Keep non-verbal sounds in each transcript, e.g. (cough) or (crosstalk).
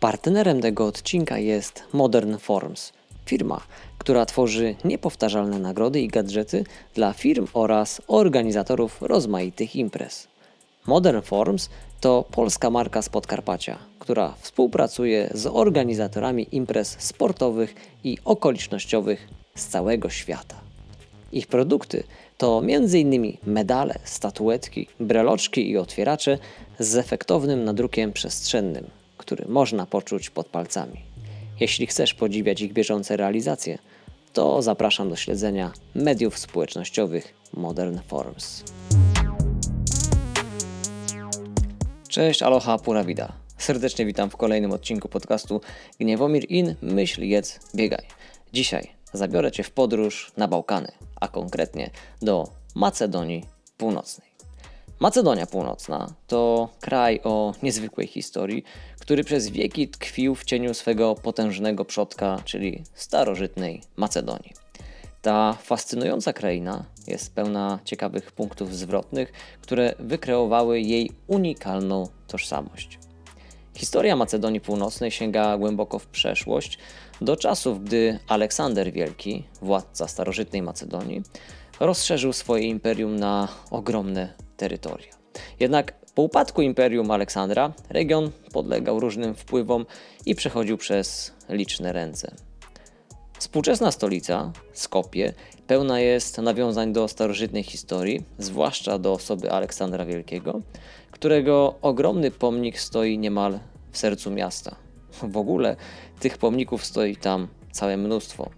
Partnerem tego odcinka jest Modern Forms, firma, która tworzy niepowtarzalne nagrody i gadżety dla firm oraz organizatorów rozmaitych imprez. Modern Forms to polska marka z Podkarpacia, która współpracuje z organizatorami imprez sportowych i okolicznościowych z całego świata. Ich produkty to m.in. medale, statuetki, breloczki i otwieracze z efektownym nadrukiem przestrzennym, który można poczuć pod palcami. Jeśli chcesz podziwiać ich bieżące realizacje, to zapraszam do śledzenia mediów społecznościowych Modern Forms. Cześć, aloha, pura vida. Serdecznie witam w kolejnym odcinku podcastu Gniewomir In, myśl, jedz, biegaj. Dzisiaj zabiorę Cię w podróż na Bałkany, a konkretnie do Macedonii Północnej. Macedonia Północna to kraj o niezwykłej historii, który przez wieki tkwił w cieniu swego potężnego przodka, czyli starożytnej Macedonii. Ta fascynująca kraina jest pełna ciekawych punktów zwrotnych, które wykreowały jej unikalną tożsamość. Historia Macedonii Północnej sięga głęboko w przeszłość, do czasów, gdy Aleksander Wielki, władca starożytnej Macedonii, rozszerzył swoje imperium na ogromne terytoria. Jednak po upadku imperium Aleksandra region podlegał różnym wpływom i przechodził przez liczne ręce. Współczesna stolica, Skopje, pełna jest nawiązań do starożytnej historii, zwłaszcza do osoby Aleksandra Wielkiego, którego ogromny pomnik stoi niemal w sercu miasta. W ogóle tych pomników stoi tam całe mnóstwo,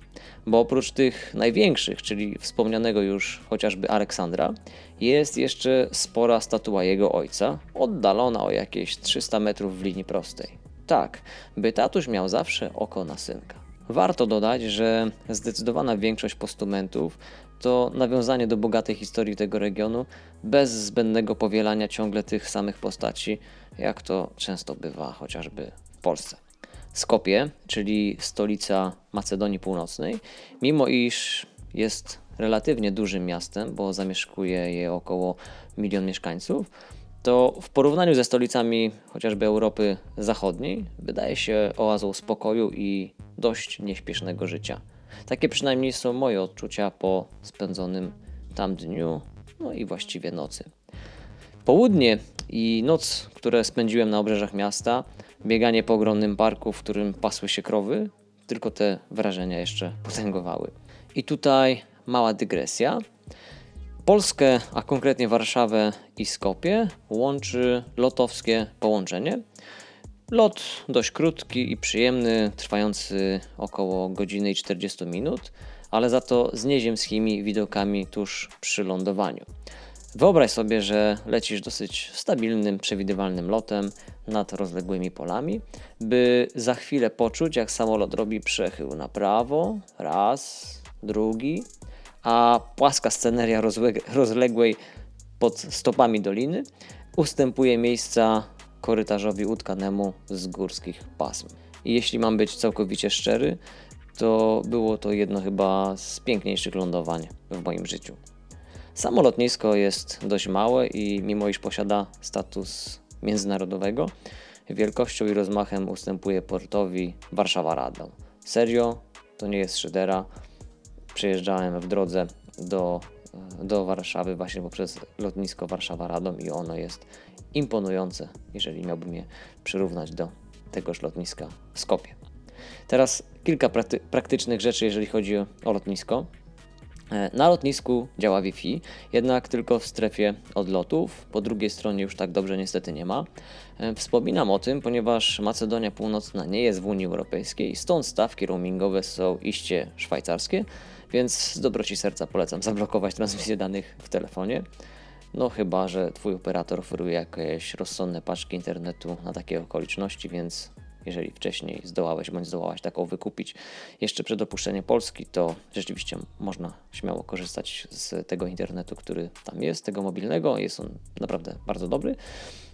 bo oprócz tych największych, czyli wspomnianego już chociażby Aleksandra, jest jeszcze spora statua jego ojca, oddalona o jakieś 300 metrów w linii prostej. Tak, by tatuś miał zawsze oko na synka. Warto dodać, że zdecydowana większość postumentów to nawiązanie do bogatej historii tego regionu, bez zbędnego powielania ciągle tych samych postaci, jak to często bywa chociażby w Polsce. Skopie, czyli stolica Macedonii Północnej, mimo iż jest relatywnie dużym miastem, bo zamieszkuje je około milion mieszkańców, to w porównaniu ze stolicami chociażby Europy Zachodniej wydaje się oazą spokoju i dość nieśpiesznego życia. Takie przynajmniej są moje odczucia po spędzonym tam dniu, no i właściwie nocy. Południe i noc, które spędziłem na obrzeżach miasta, bieganie po ogromnym parku, w którym pasły się krowy, tylko te wrażenia jeszcze potęgowały. I tutaj mała dygresja. Polskę, a konkretnie Warszawę i Skopie łączy lotowskie połączenie. Lot dość krótki i przyjemny, trwający około godziny i 40 minut, ale za to z nieziemskimi widokami tuż przy lądowaniu. Wyobraź sobie, że lecisz dosyć stabilnym, przewidywalnym lotem nad rozległymi polami, by za chwilę poczuć, jak samolot robi przechył na prawo, raz, drugi, a płaska sceneria rozległej pod stopami doliny ustępuje miejsca korytarzowi utkanemu z górskich pasm. I jeśli mam być całkowicie szczery, to było to jedno chyba z piękniejszych lądowań w moim życiu. Samo lotnisko jest dość małe i mimo iż posiada status międzynarodowego, wielkością i rozmachem ustępuje portowi Warszawa-Radom. Serio, to nie jest szydera. Przyjeżdżałem w drodze do, do Warszawy właśnie poprzez lotnisko Warszawa-Radom i ono jest imponujące, jeżeli miałbym je przyrównać do tegoż lotniska w Skopie. Teraz kilka prakty praktycznych rzeczy, jeżeli chodzi o lotnisko. E, na lotnisku działa Wi-Fi, jednak tylko w strefie odlotów. Po drugiej stronie już tak dobrze niestety nie ma. E, wspominam o tym, ponieważ Macedonia Północna nie jest w Unii Europejskiej, stąd stawki roamingowe są iście szwajcarskie, więc z dobroci serca polecam zablokować transmisję danych w telefonie. No chyba, że Twój operator oferuje jakieś rozsądne paczki internetu na takie okoliczności, więc jeżeli wcześniej zdołałeś bądź zdołałaś taką wykupić jeszcze przed opuszczeniem Polski, to rzeczywiście można śmiało korzystać z tego internetu, który tam jest, tego mobilnego. Jest on naprawdę bardzo dobry.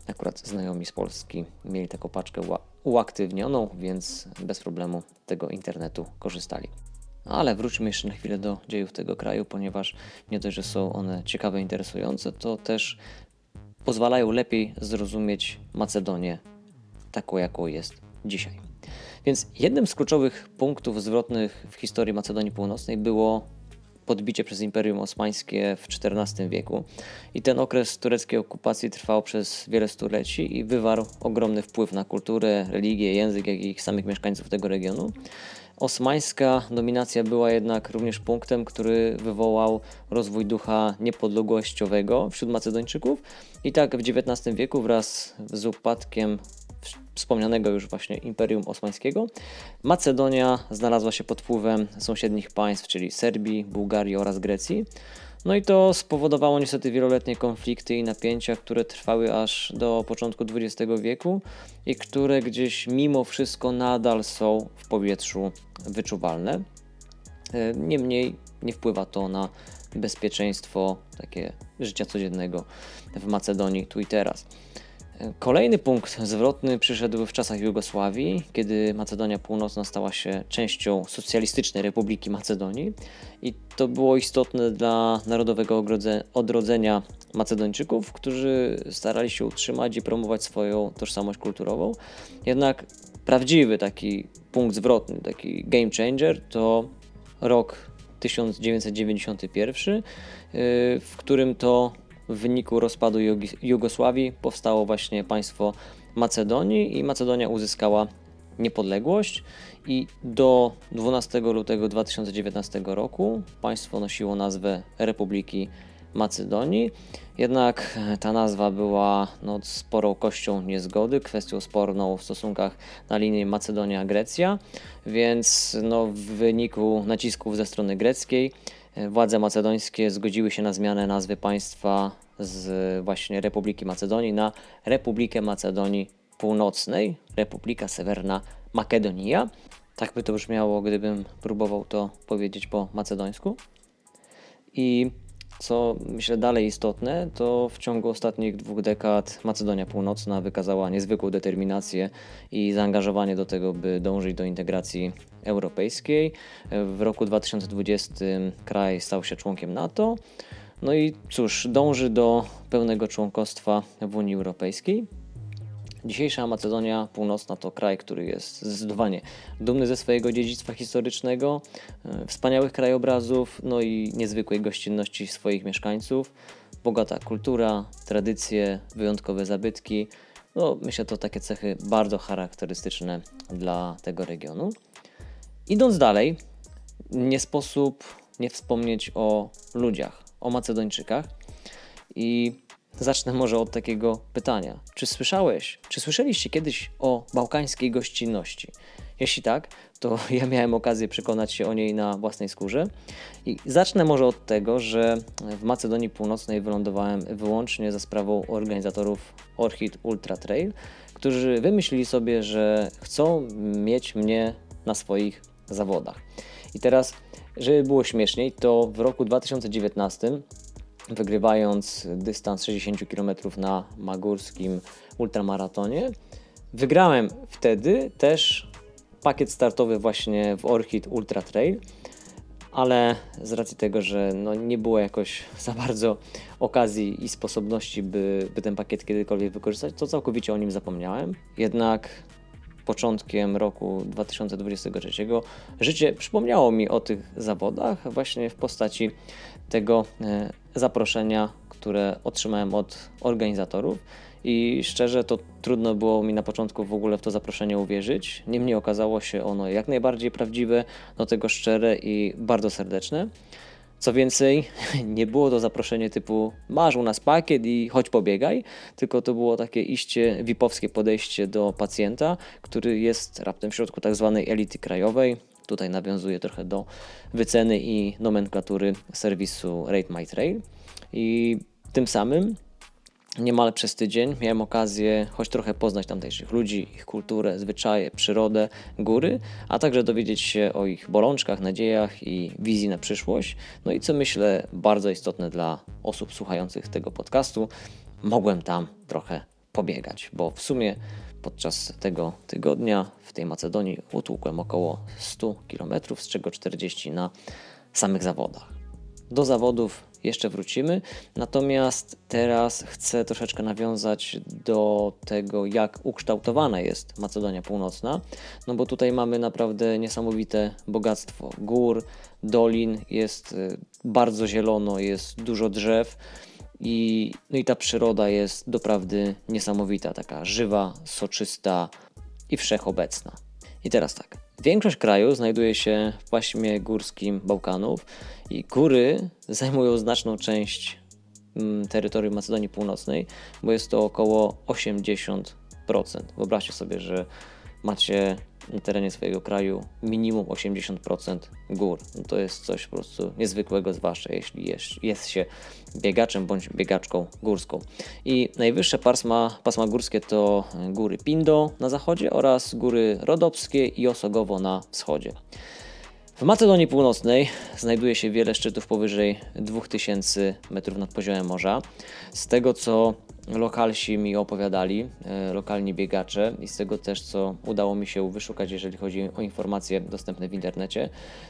Akurat znajomi z Polski mieli taką paczkę uaktywnioną, więc bez problemu tego internetu korzystali. Ale wróćmy jeszcze na chwilę do dziejów tego kraju, ponieważ nie dość, że są one ciekawe, interesujące, to też pozwalają lepiej zrozumieć Macedonię taką, jaką jest dzisiaj. Więc jednym z kluczowych punktów zwrotnych w historii Macedonii Północnej było podbicie przez Imperium Osmańskie w XIV wieku. I ten okres tureckiej okupacji trwał przez wiele stuleci i wywarł ogromny wpływ na kulturę, religię, język, jak i samych mieszkańców tego regionu. Osmańska dominacja była jednak również punktem, który wywołał rozwój ducha niepodległościowego wśród Macedończyków. I tak w XIX wieku wraz z upadkiem wspomnianego już właśnie Imperium Osmańskiego, Macedonia znalazła się pod wpływem sąsiednich państw, czyli Serbii, Bułgarii oraz Grecji. No i to spowodowało niestety wieloletnie konflikty i napięcia, które trwały aż do początku XX wieku i które gdzieś mimo wszystko nadal są w powietrzu wyczuwalne. E, niemniej nie wpływa to na bezpieczeństwo takie życia codziennego w Macedonii tu i teraz. Kolejny punkt zwrotny przyszedł w czasach Jugosławii, kiedy Macedonia Północna stała się częścią Socjalistycznej Republiki Macedonii i to było istotne dla narodowego odrodzenia Macedończyków, którzy starali się utrzymać i promować swoją tożsamość kulturową. Jednak prawdziwy taki punkt zwrotny, taki game changer to rok 1991, y, w którym to w wyniku rozpadu Jugosławii powstało właśnie państwo Macedonii i Macedonia uzyskała niepodległość i do 12 lutego 2019 roku państwo nosiło nazwę Republiki Macedonii. Jednak ta nazwa była no, sporą kością niezgody, kwestią sporną w stosunkach na linii Macedonia-Grecja, więc no, w wyniku nacisków ze strony greckiej władze macedońskie zgodziły się na zmianę nazwy państwa z właśnie Republiki Macedonii na Republikę Macedonii Północnej, Republika Sewerna Makedonia. Tak by to brzmiało, gdybym próbował to powiedzieć po macedońsku. I co myślę dalej istotne, to w ciągu ostatnich dwóch dekad Macedonia Północna wykazała niezwykłą determinację i zaangażowanie do tego, by dążyć do integracji europejskiej. W roku 2020 kraj stał się członkiem NATO. No i cóż, dąży do pełnego członkostwa w Unii Europejskiej. Dzisiejsza Macedonia Północna to kraj, który jest zdecydowanie dumny ze swojego dziedzictwa historycznego, e, wspaniałych krajobrazów, no i niezwykłej gościnności swoich mieszkańców. Bogata kultura, tradycje, wyjątkowe zabytki. No, myślę, to takie cechy bardzo charakterystyczne dla tego regionu. Idąc dalej, nie sposób nie wspomnieć o ludziach, o Macedończykach. I zacznę może od takiego pytania. Czy słyszałeś, czy słyszeliście kiedyś o bałkańskiej gościnności? Jeśli tak, to (laughs) ja miałem okazję przekonać się o niej na własnej skórze. I zacznę może od tego, że w Macedonii Północnej wylądowałem wyłącznie za sprawą organizatorów Orchid Ultra Trail, którzy wymyślili sobie, że chcą mieć mnie na swoich zawodach. I teraz, żeby było śmieszniej, to w roku 2019 wygrywając dystans 60 km na Magurskim ultramaratonie. Wygrałem wtedy też pakiet startowy właśnie w Orchid Ultra Trail, ale z racji tego, że no nie było jakoś (laughs) za bardzo okazji i sposobności, by, by ten pakiet kiedykolwiek wykorzystać, to całkowicie o nim zapomniałem. Jednak początkiem roku 2023 życie przypomniało mi o tych zawodach właśnie w postaci tego e, zaproszenia, które otrzymałem od organizatorów. I szczerze to trudno było mi na początku w ogóle w to zaproszenie uwierzyć. Niemniej okazało się ono jak najbardziej prawdziwe, do tego szczere i bardzo serdeczne. Co więcej, (laughs) nie było to zaproszenie typu masz u nas pakiet i chodź pobiegaj, tylko to było takie iście VIP-owskie podejście do pacjenta, który jest raptem w środku tak zwanej elity krajowej. Tutaj nawiązuje trochę do wyceny i nomenklatury serwisu Rate My Trail. I tym samym Niemal przez tydzień miałem okazję choć trochę poznać tamtejszych ludzi, ich kulturę, zwyczaje, przyrodę, góry, a także dowiedzieć się o ich bolączkach, nadziejach i wizji na przyszłość. No i co myślę bardzo istotne dla osób słuchających tego podcastu, mogłem tam trochę pobiegać, bo w sumie podczas tego tygodnia w tej Macedonii utłukłem około 100 km, z czego 40 na samych zawodach. Do zawodów jeszcze wrócimy. Natomiast teraz chcę troszeczkę nawiązać do tego, jak ukształtowana jest Macedonia Północna, no bo tutaj mamy naprawdę niesamowite bogactwo gór, dolin, jest y, bardzo zielono, jest dużo drzew. I, no i ta przyroda jest doprawdy niesamowita, taka żywa, soczysta i wszechobecna. I teraz tak. Większość kraju znajduje się w paśmie górskim Bałkanów i góry zajmują znaczną część mm, terytorium Macedonii Północnej, bo jest to około 80%. Wyobraźcie sobie, że macie terenie swojego kraju minimum 80% gór. No to jest coś po prostu niezwykłego, zwłaszcza jeśli jest, jest się biegaczem bądź biegaczką górską. I najwyższe pasma, pasma górskie to góry Pindo na zachodzie oraz góry Rodopskie i Osogowo na wschodzie. W Macedonii Północnej znajduje się wiele szczytów powyżej 2000 metrów nad poziomem morza. Z tego co lokalsi mi opowiadali, e, lokalni biegacze i z tego też co udało mi się wyszukać, jeżeli chodzi o informacje dostępne w internecie,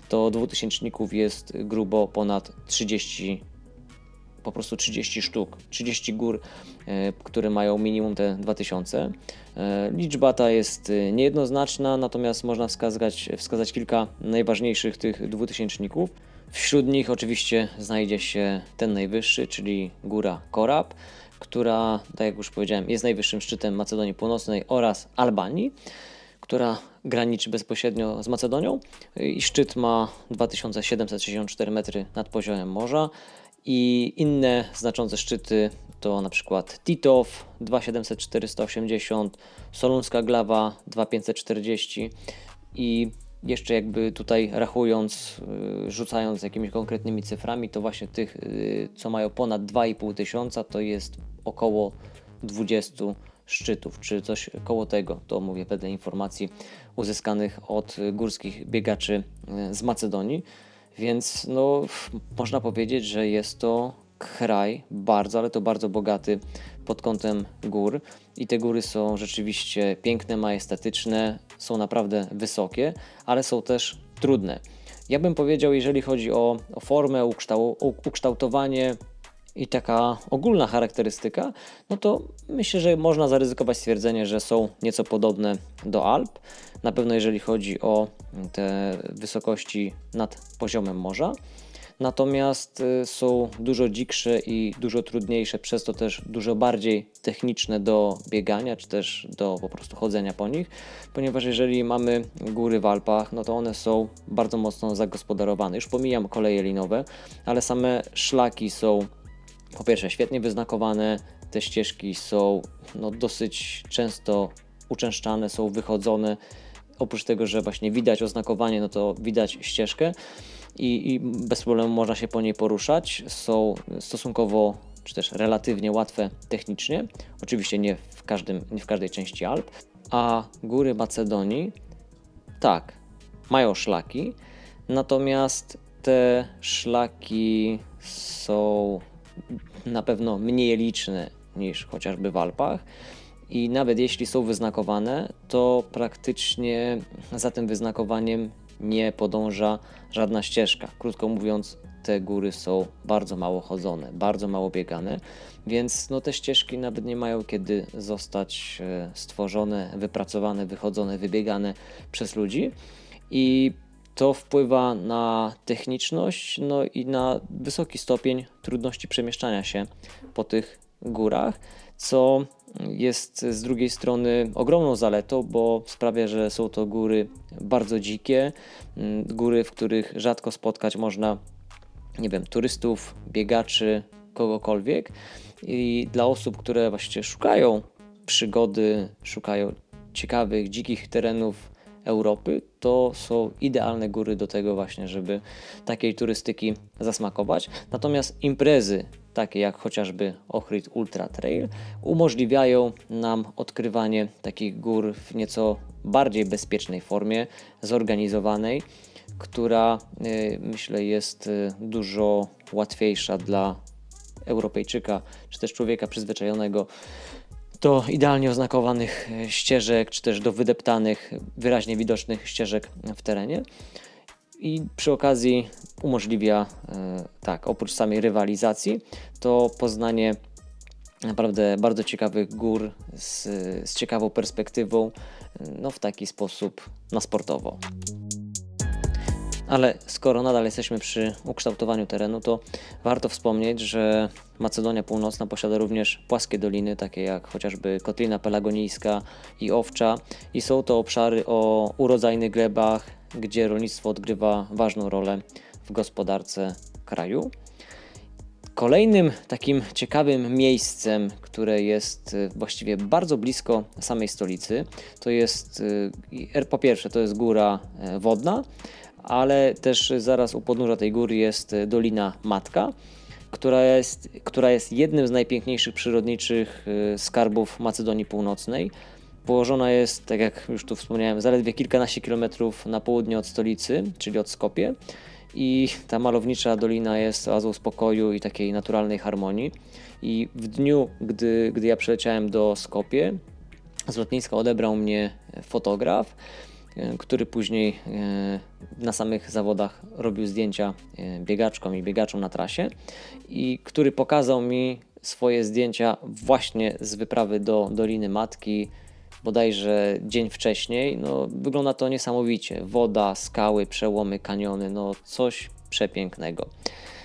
to dwutysięczników jest grubo ponad 30 po prostu 30 sztuk, 30 gór, e, które mają minimum te 2000. E, liczba ta jest niejednoznaczna, natomiast można wskazać, wskazać kilka najważniejszych tych dwutysięczników. Wśród nich oczywiście znajdzie się ten najwyższy, czyli góra Korab, która, tak jak już powiedziałem, jest najwyższym szczytem Macedonii Północnej oraz Albanii, która graniczy bezpośrednio z Macedonią. I szczyt ma 2764 metry nad poziomem morza. I inne znaczące szczyty to na przykład Titow 27480, Solunska Glawa 2540 i jeszcze jakby tutaj rachując, y, rzucając jakimiś konkretnymi cyframi, to właśnie tych, y, co mają ponad 2,5 tysiąca, to jest około 20 szczytów, czy coś koło tego. To mówię wedle informacji uzyskanych od górskich biegaczy y, z Macedonii. Więc no, można powiedzieć, że jest to kraj bardzo, ale to bardzo bogaty pod kątem gór. I te góry są rzeczywiście piękne, majestatyczne, są naprawdę wysokie, ale są też trudne. Ja bym powiedział, jeżeli chodzi o, o formę, ukształ, ukształtowanie i taka ogólna charakterystyka, no to myślę, że można zaryzykować stwierdzenie, że są nieco podobne do Alp. Na pewno jeżeli chodzi o te wysokości nad poziomem morza natomiast y, są dużo dziksze i dużo trudniejsze, przez to też dużo bardziej techniczne do biegania, czy też do po prostu chodzenia po nich, ponieważ jeżeli mamy góry w Alpach, no to one są bardzo mocno zagospodarowane. Już pomijam koleje linowe, ale same szlaki są po pierwsze świetnie wyznakowane, te ścieżki są no, dosyć często uczęszczane, są wychodzone. Oprócz tego, że właśnie widać oznakowanie, no to widać ścieżkę i, i bez problemu można się po niej poruszać. Są stosunkowo czy też relatywnie łatwe technicznie. Oczywiście nie w, każdym, nie w każdej części Alp. A góry Macedonii, tak, mają szlaki, natomiast te szlaki są na pewno mniej liczne niż chociażby w Alpach. I nawet jeśli są wyznakowane, to praktycznie za tym wyznakowaniem nie podąża żadna ścieżka. Krótko mówiąc, te góry są bardzo mało chodzone, bardzo mało biegane, więc no, te ścieżki nawet nie mają kiedy zostać e, stworzone, wypracowane, wychodzone, wybiegane przez ludzi. I to wpływa na techniczność, no i na wysoki stopień trudności przemieszczania się po tych górach, co jest z drugiej strony ogromną zaletą, bo sprawia, że są to góry bardzo dzikie, mm, góry, w których rzadko spotkać można, nie wiem, turystów, biegaczy, kogokolwiek. I dla osób, które właśnie szukają przygody, szukają ciekawych, dzikich terenów Europy, to są idealne góry do tego właśnie, żeby takiej turystyki zasmakować. Natomiast imprezy takie jak chociażby Ohrid Ultra Trail, umożliwiają nam odkrywanie takich gór w nieco bardziej bezpiecznej formie, zorganizowanej, która y, myślę jest y, dużo łatwiejsza dla Europejczyka, czy też człowieka przyzwyczajonego do idealnie oznakowanych y, ścieżek, czy też do wydeptanych, wyraźnie widocznych ścieżek w terenie. I przy okazji umożliwia, tak, oprócz samej rywalizacji, to poznanie naprawdę bardzo ciekawych gór z, z ciekawą perspektywą, no w taki sposób na sportowo. Ale skoro nadal jesteśmy przy ukształtowaniu terenu, to warto wspomnieć, że Macedonia Północna posiada również płaskie doliny, takie jak chociażby Kotlina Pelagonijska i Owcza, i są to obszary o urodzajnych glebach, gdzie rolnictwo odgrywa ważną rolę w gospodarce kraju. Kolejnym takim ciekawym miejscem, które jest y, właściwie bardzo blisko samej stolicy, to jest y, po pierwsze to jest góra e, wodna, ale też zaraz u podnóża tej góry jest e, Dolina Matka, która jest, która jest jednym z najpiękniejszych przyrodniczych skarbów Macedonii Północnej. Położona jest, tak jak już tu wspomniałem, zaledwie kilkanaście kilometrów na południe od stolicy, czyli od Skopie. I ta malownicza dolina jest oazą spokoju i takiej naturalnej harmonii. I w dniu, gdy, gdy ja przyleciałem do Skopie, z lotniska odebrał mnie fotograf, E, który później e, na samych zawodach robił zdjęcia e, biegaczkom i biegaczom na trasie i który pokazał mi swoje zdjęcia właśnie z wyprawy do Doliny Matki, bodajże dzień wcześniej. No, wygląda to niesamowicie. Woda, skały, przełomy, kaniony, no coś przepięknego.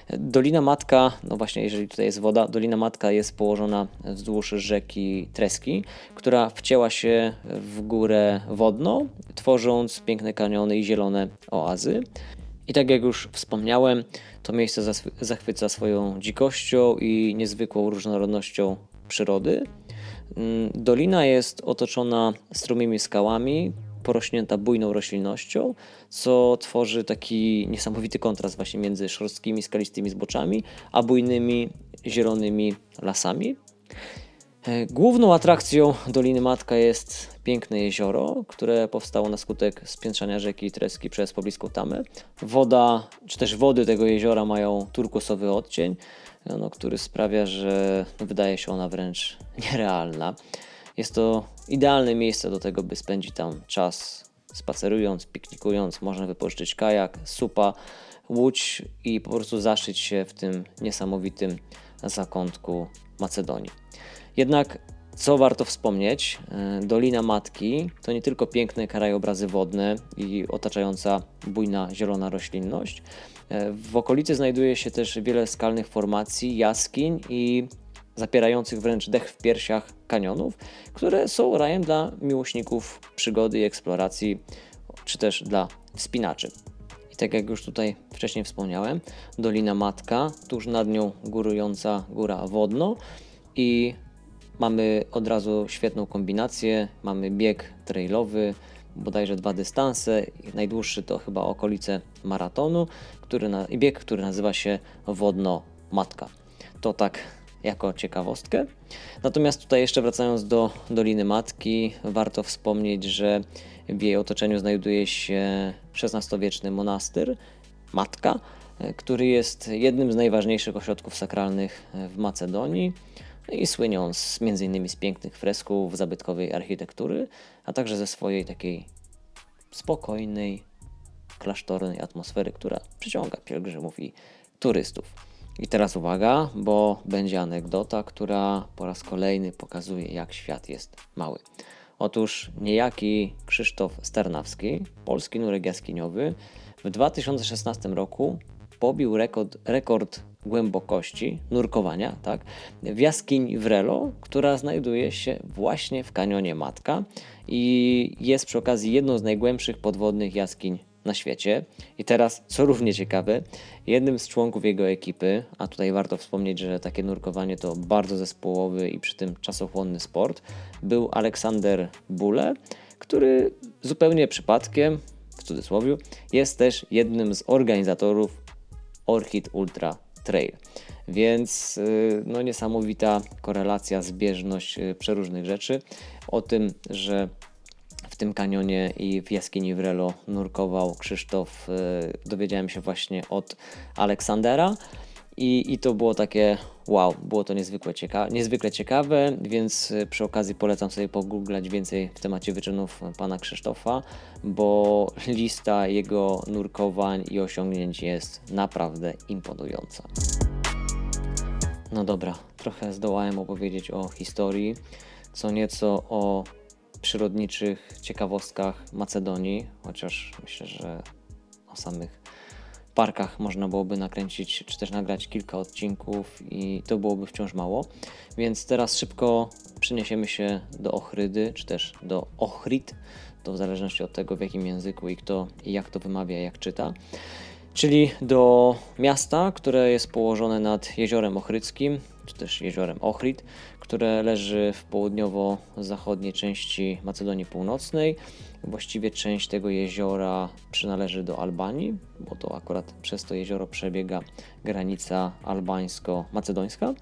Dolina Matka, no właśnie, jeżeli tutaj jest woda, Dolina Matka jest położona wzdłuż rzeki Treski, która wcięła się w górę wodną, tworząc piękne kaniony i zielone oazy. I tak jak już wspomniałem, to miejsce zachwyca swoją dzikością i niezwykłą różnorodnością przyrody. Mm, dolina jest otoczona strumymi skałami, porośnięta bujną roślinnością, co tworzy taki niesamowity kontrast właśnie między szorstkimi, skalistymi zboczami, a bujnymi, zielonymi lasami. E, główną atrakcją Doliny Matka jest piękne jezioro, które powstało na skutek spiętrzania rzeki Treski przez pobliską tamę. Woda, czy też wody tego jeziora mają turkusowy odcień, no, który sprawia, że wydaje się ona wręcz (laughs) nierealna. Jest to idealne miejsce do tego, by spędzić tam czas spacerując, piknikując. Można wypożyczyć kajak, supa, łódź i po prostu zaszyć się w tym niesamowitym zakątku Macedonii. Jednak co warto wspomnieć, e, Dolina Matki to nie tylko piękne krajobrazy wodne i otaczająca bujna zielona roślinność. E, w okolicy znajduje się też wiele skalnych formacji, jaskiń i zapierających wręcz dech w piersiach kanionów, które są rajem dla miłośników przygody i eksploracji, czy też dla wspinaczy. I tak jak już tutaj wcześniej wspomniałem, Dolina Matka, tuż nad nią górująca góra Wodno i mamy od razu świetną kombinację. Mamy bieg trailowy, bodajże dwa dystanse. Najdłuższy to chyba okolice maratonu który na, bieg, który nazywa się Wodno Matka. To tak jako ciekawostkę. Natomiast tutaj jeszcze wracając do Doliny Matki, warto wspomnieć, że w jej otoczeniu znajduje się XVI-wieczny monastyr Matka, który jest jednym z najważniejszych ośrodków sakralnych w Macedonii i słynią z, m.in. z pięknych fresków, zabytkowej architektury, a także ze swojej takiej spokojnej, klasztornej atmosfery, która przyciąga pielgrzymów i turystów. I teraz uwaga, bo będzie anegdota, która po raz kolejny pokazuje, jak świat jest mały. Otóż niejaki Krzysztof Sternawski, polski nurek jaskiniowy, w 2016 roku pobił rekord, rekord głębokości nurkowania tak, w jaskini Wrelo, która znajduje się właśnie w kanionie Matka i jest przy okazji jedną z najgłębszych podwodnych jaskiń na świecie. I teraz, co równie ciekawe, jednym z członków jego ekipy, a tutaj warto wspomnieć, że takie nurkowanie to bardzo zespołowy i przy tym czasochłonny sport, był Aleksander Bule, który zupełnie przypadkiem, w cudzysłowie, jest też jednym z organizatorów Orchid Ultra Trail. Więc y, no, niesamowita korelacja, zbieżność y, przeróżnych rzeczy. O tym, że w tym kanionie i w jaskini Wrelo nurkował Krzysztof. E, dowiedziałem się właśnie od Aleksandera i, i to było takie wow, było to niezwykle, cieka niezwykle ciekawe, więc y, przy okazji polecam sobie pogooglać więcej w temacie wyczynów pana Krzysztofa, bo lista jego nurkowań i osiągnięć jest naprawdę imponująca. No dobra, trochę zdołałem opowiedzieć o historii, co nieco o przyrodniczych ciekawostkach Macedonii, chociaż myślę, że o samych parkach można byłoby nakręcić, czy też nagrać kilka odcinków i to byłoby wciąż mało. Więc teraz szybko przeniesiemy się do Ochrydy, czy też do Ochrid, to w zależności od tego w jakim języku i kto i jak to wymawia, jak czyta. Czyli do miasta, które jest położone nad jeziorem Ochrydzkim, czy też jeziorem Ochrid, które leży w południowo-zachodniej części Macedonii Północnej. Właściwie część tego jeziora przynależy do Albanii, bo to akurat przez to jezioro przebiega granica albańsko-macedońska.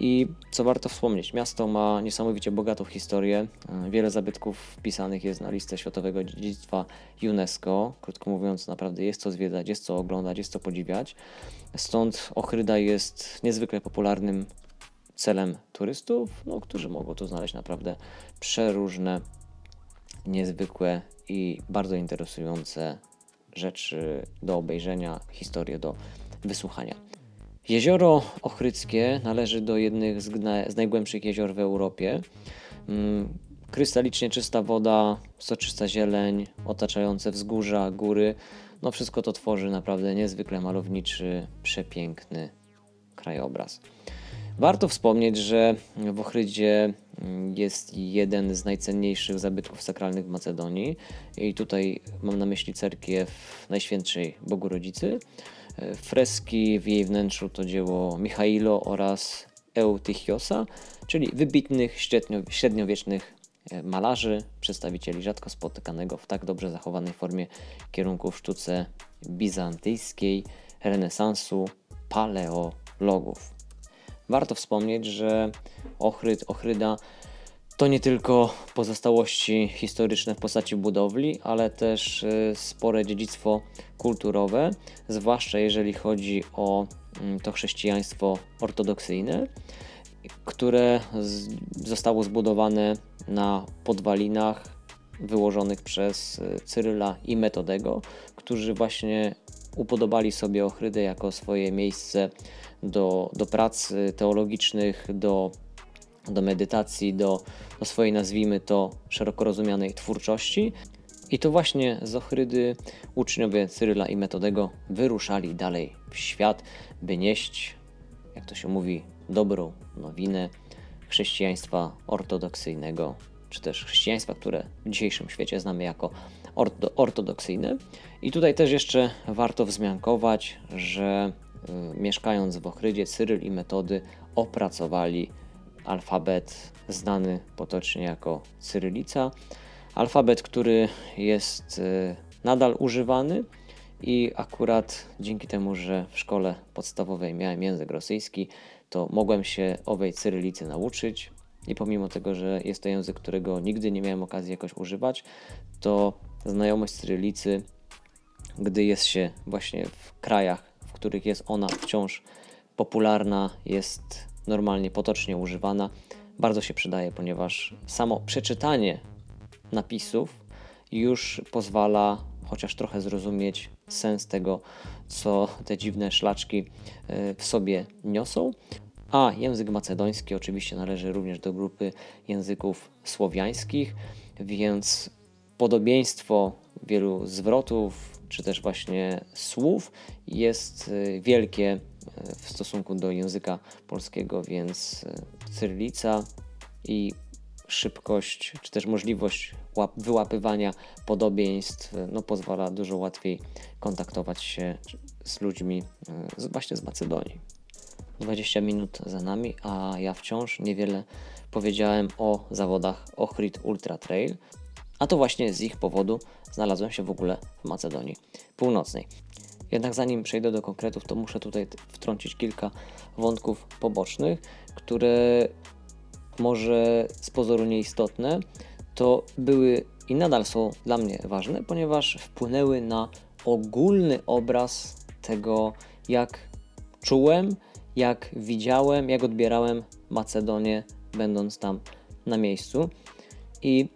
I co warto wspomnieć, miasto ma niesamowicie bogatą historię. Wiele zabytków wpisanych jest na listę Światowego Dziedzictwa UNESCO. Krótko mówiąc, naprawdę jest co zwiedzać, jest co oglądać, jest co podziwiać. Stąd Ochryda jest niezwykle popularnym celem turystów, no, którzy mogą tu znaleźć naprawdę przeróżne, niezwykłe i bardzo interesujące rzeczy do obejrzenia, historie do wysłuchania. Jezioro Ochryckie należy do jednych z, najgłębszych jezior w Europie. Mm, krystalicznie czysta woda, soczysta zieleń, otaczające wzgórza, góry. No wszystko to tworzy naprawdę niezwykle malowniczy, przepiękny krajobraz. Warto wspomnieć, że w Ochrydzie mm, jest jeden z najcenniejszych zabytków sakralnych w Macedonii i tutaj mam na myśli cerkiew Najświętszej Bogu Rodzicy. Freski w jej wnętrzu to dzieło Michailo oraz Eutychiosa, czyli wybitnych średniowiecznych e, malarzy, przedstawicieli rzadko spotykanego w tak dobrze zachowanej formie kierunku w sztuce bizantyjskiej, renesansu, paleologów. Warto wspomnieć, że Ochryd, Ochryda to nie tylko pozostałości historyczne w postaci budowli, ale też y, spore dziedzictwo kulturowe, zwłaszcza jeżeli chodzi o mm, to chrześcijaństwo ortodoksyjne, które zostało zbudowane na podwalinach wyłożonych przez y, Cyryla i Metodego, którzy właśnie upodobali sobie Ochrydę jako swoje miejsce do, do prac teologicznych, do, do medytacji, do, do swojej, nazwijmy to, szeroko rozumianej twórczości. I to właśnie z Ochrydy uczniowie Cyryla i Metodego wyruszali dalej w świat, by nieść, jak to się mówi, dobrą nowinę chrześcijaństwa ortodoksyjnego, czy też chrześcijaństwa, które w dzisiejszym świecie znamy jako ortodoksyjne. I tutaj też jeszcze warto wzmiankować, że y, mieszkając w Ochrydzie, Cyryl i Metody opracowali alfabet znany potocznie jako cyrylica. Alfabet, który jest y, nadal używany i akurat dzięki temu, że w szkole podstawowej miałem język rosyjski, to mogłem się owej cyrylicy nauczyć. I pomimo tego, że jest to język, którego nigdy nie miałem okazji jakoś używać, to znajomość cyrylicy, gdy jest się właśnie w krajach, w których jest ona wciąż popularna, jest normalnie, potocznie używana, bardzo się przydaje, ponieważ samo przeczytanie napisów już pozwala chociaż trochę zrozumieć sens tego, co te dziwne szlaczki e, w sobie niosą. A język macedoński oczywiście należy również do grupy języków słowiańskich, więc podobieństwo wielu zwrotów czy też właśnie słów jest y, wielkie w stosunku do języka polskiego, więc y, cyrylica i szybkość, czy też możliwość wyłapywania podobieństw no, pozwala dużo łatwiej kontaktować się z ludźmi właśnie z Macedonii. 20 minut za nami, a ja wciąż niewiele powiedziałem o zawodach Ohrid Ultra Trail, a to właśnie z ich powodu znalazłem się w ogóle w Macedonii Północnej. Jednak zanim przejdę do konkretów, to muszę tutaj wtrącić kilka wątków pobocznych, które może z pozoru nieistotne, to były i nadal są dla mnie ważne, ponieważ wpłynęły na ogólny obraz tego, jak czułem jak widziałem, jak odbierałem Macedonię, będąc tam na miejscu. I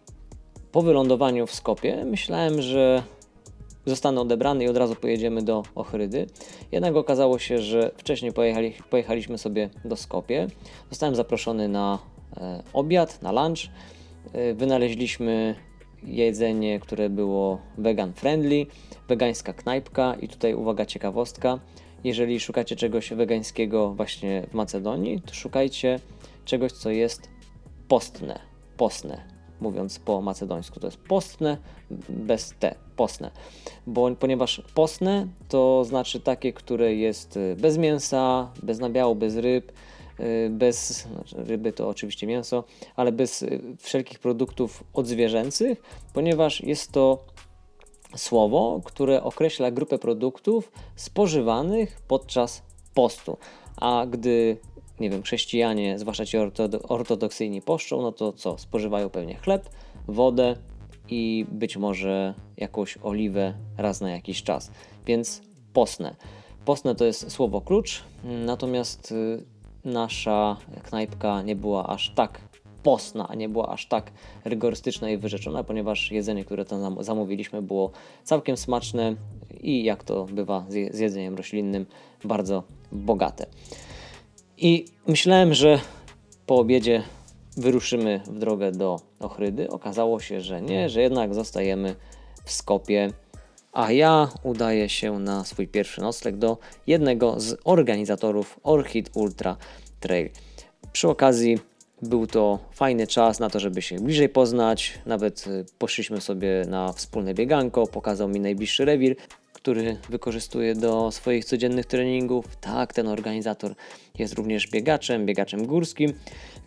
po wylądowaniu w Skopie myślałem, że zostanę odebrany i od razu pojedziemy do Ochrydy. Jednak okazało się, że wcześniej pojechali, pojechaliśmy sobie do Skopie. Zostałem zaproszony na e, obiad, na lunch. E, wynaleźliśmy jedzenie, które było vegan friendly, wegańska knajpka i tutaj uwaga ciekawostka. Jeżeli szukacie czegoś wegańskiego właśnie w Macedonii, to szukajcie czegoś, co jest postne. Postne, mówiąc po macedońsku. To jest postne bez te, Bo, ponieważ postne to znaczy takie, które jest y, bez mięsa, bez nabiału, bez ryb, y, bez znaczy ryby to oczywiście mięso, ale bez y, wszelkich produktów odzwierzęcych, ponieważ jest to słowo, które określa grupę produktów spożywanych podczas postu. A gdy nie wiem, chrześcijanie, zwłaszcza ci ortodoksyjni poszczą, no to co? Spożywają pewnie chleb, wodę i być może jakąś oliwę raz na jakiś czas. Więc posne. Posne to jest słowo klucz, natomiast y, nasza knajpka nie była aż tak postna, a nie była aż tak rygorystyczna i wyrzeczona, ponieważ jedzenie, które tam zamówiliśmy, było całkiem smaczne i jak to bywa z jedzeniem roślinnym, bardzo bogate. I myślałem, że po obiedzie wyruszymy w drogę do Ochrydy. Okazało się, że nie, że jednak zostajemy w Skopie, a ja udaję się na swój pierwszy nocleg do jednego z organizatorów Orchid Ultra Trail. Przy okazji był to fajny czas na to, żeby się bliżej poznać. Nawet y, poszliśmy sobie na wspólne bieganko, pokazał mi najbliższy rewir który wykorzystuje do swoich codziennych treningów. Tak, ten organizator jest również biegaczem, biegaczem górskim,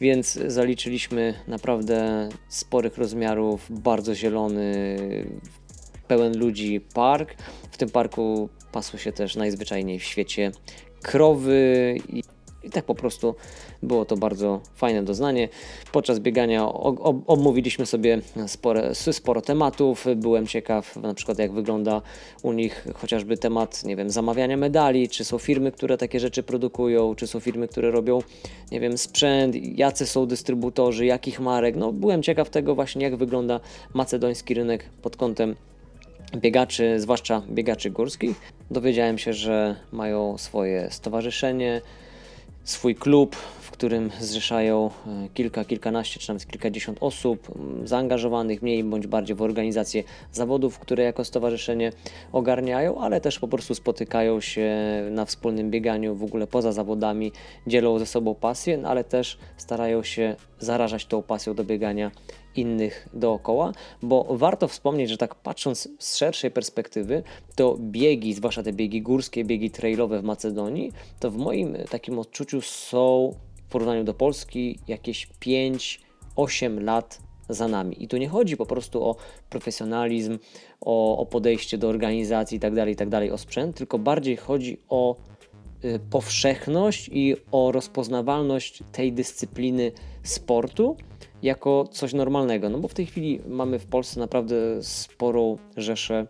więc zaliczyliśmy naprawdę sporych rozmiarów, bardzo zielony, pełen ludzi park. W tym parku pasły się też najzwyczajniej w świecie krowy i i tak po prostu było to bardzo fajne doznanie. Podczas biegania omówiliśmy sobie spore, sporo tematów. Byłem ciekaw na przykład jak wygląda u nich chociażby temat, nie wiem, zamawiania medali, czy są firmy, które takie rzeczy produkują, czy są firmy, które robią, nie wiem, sprzęt, jacy są dystrybutorzy, jakich marek. No byłem ciekaw tego właśnie jak wygląda macedoński rynek pod kątem biegaczy, zwłaszcza biegaczy górskich. Dowiedziałem się, że mają swoje stowarzyszenie, swój klub, którym zrzeszają e, kilka, kilkanaście czy nawet kilkadziesiąt osób zaangażowanych mniej bądź bardziej w organizację zawodów, które jako stowarzyszenie ogarniają, ale też po prostu spotykają się na wspólnym bieganiu w ogóle poza zawodami, dzielą ze sobą pasję, no ale też starają się zarażać tą pasją do biegania innych dookoła, bo warto wspomnieć, że tak patrząc z szerszej perspektywy, to biegi, zwłaszcza te biegi górskie, biegi trailowe w Macedonii, to w moim takim odczuciu są porównaniu do Polski jakieś 5-8 lat za nami. I tu nie chodzi po prostu o profesjonalizm, o, o podejście do organizacji itd., tak itd., tak o sprzęt, tylko bardziej chodzi o y, powszechność i o rozpoznawalność tej dyscypliny sportu jako coś normalnego. No bo w tej chwili mamy w Polsce naprawdę sporą rzeszę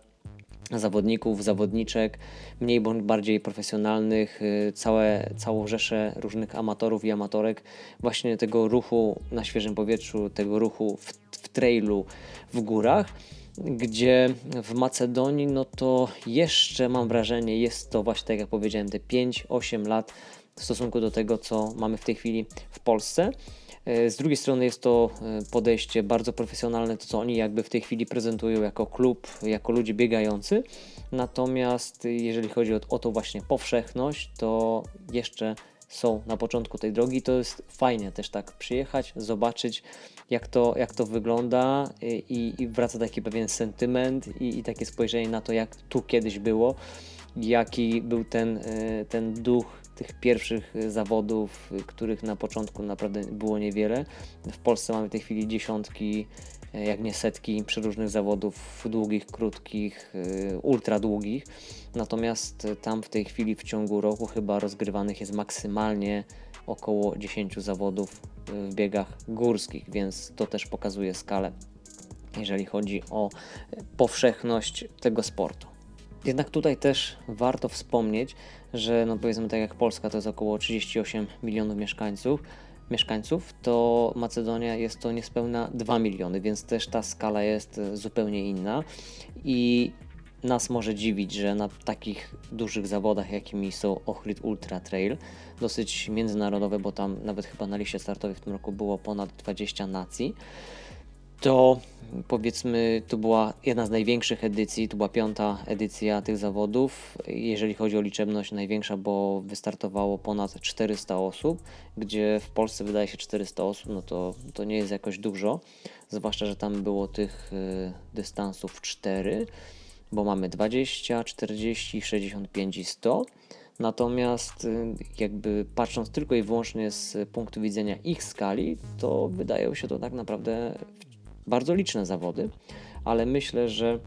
zawodników, zawodniczek, mniej bądź bardziej profesjonalnych, y, całe, całą rzeszę różnych amatorów i amatorek właśnie tego ruchu na świeżym powietrzu, tego ruchu w, w trailu w górach gdzie w Macedonii, no to jeszcze mam wrażenie, jest to właśnie tak jak powiedziałem, te 5-8 lat w stosunku do tego, co mamy w tej chwili w Polsce. E, z drugiej strony jest to e, podejście bardzo profesjonalne, to co oni jakby w tej chwili prezentują jako klub, jako ludzie biegający. Natomiast jeżeli chodzi o, o tą właśnie powszechność, to jeszcze są na początku tej drogi. To jest fajnie też tak przyjechać, zobaczyć jak to, jak to wygląda i, i wraca taki pewien sentyment i, i takie spojrzenie na to, jak tu kiedyś było, jaki był ten, e, ten duch tych pierwszych y, zawodów, y, których na początku naprawdę było niewiele. W Polsce mamy w tej chwili dziesiątki, y, jak nie setki przeróżnych zawodów długich, krótkich, ultra długich. Natomiast tam w tej chwili w ciągu roku chyba rozgrywanych jest maksymalnie około 10 zawodów w biegach górskich, więc to też pokazuje skalę, jeżeli chodzi o powszechność tego sportu. Jednak tutaj też warto wspomnieć, że no powiedzmy tak jak Polska to jest około 38 milionów mieszkańców, mieszkańców, to Macedonia jest to niespełna 2 miliony, więc też ta skala jest zupełnie inna. I nas może dziwić, że na takich dużych zawodach, jakimi są Ohrid Ultra Trail, dosyć międzynarodowe, bo tam nawet chyba na liście startowej w tym roku było ponad 20 nacji, to powiedzmy, to była jedna z największych edycji, to była piąta edycja tych zawodów. Jeżeli chodzi o liczebność, największa, bo wystartowało ponad 400 osób, gdzie w Polsce wydaje się 400 osób, no to, to nie jest jakoś dużo, zwłaszcza, że tam było tych y, dystansów 4, bo mamy 20, 40, 65 i 100. Natomiast y, jakby patrząc tylko i wyłącznie z punktu widzenia ich skali, to wydają się to tak naprawdę bardzo liczne zawody, ale myślę, że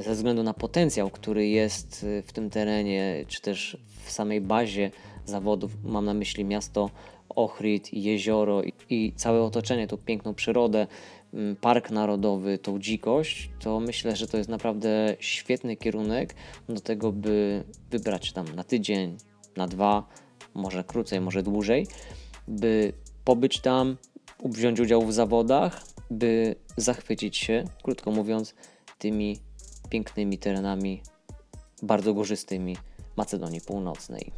ze względu na potencjał, który jest y, w tym terenie, czy też w samej bazie zawodów, mam na myśli miasto Ohrid, jezioro i, całe otoczenie, tą piękną przyrodę, mm, park narodowy, tą dzikość, to myślę, że to jest naprawdę świetny kierunek do tego, by wybrać tam na tydzień, na dwa, może krócej, może dłużej, by pobyć tam, wziąć udział w zawodach, by zachwycić się, krótko mówiąc, tymi pięknymi terenami, bardzo górzystymi Macedonii Północnej.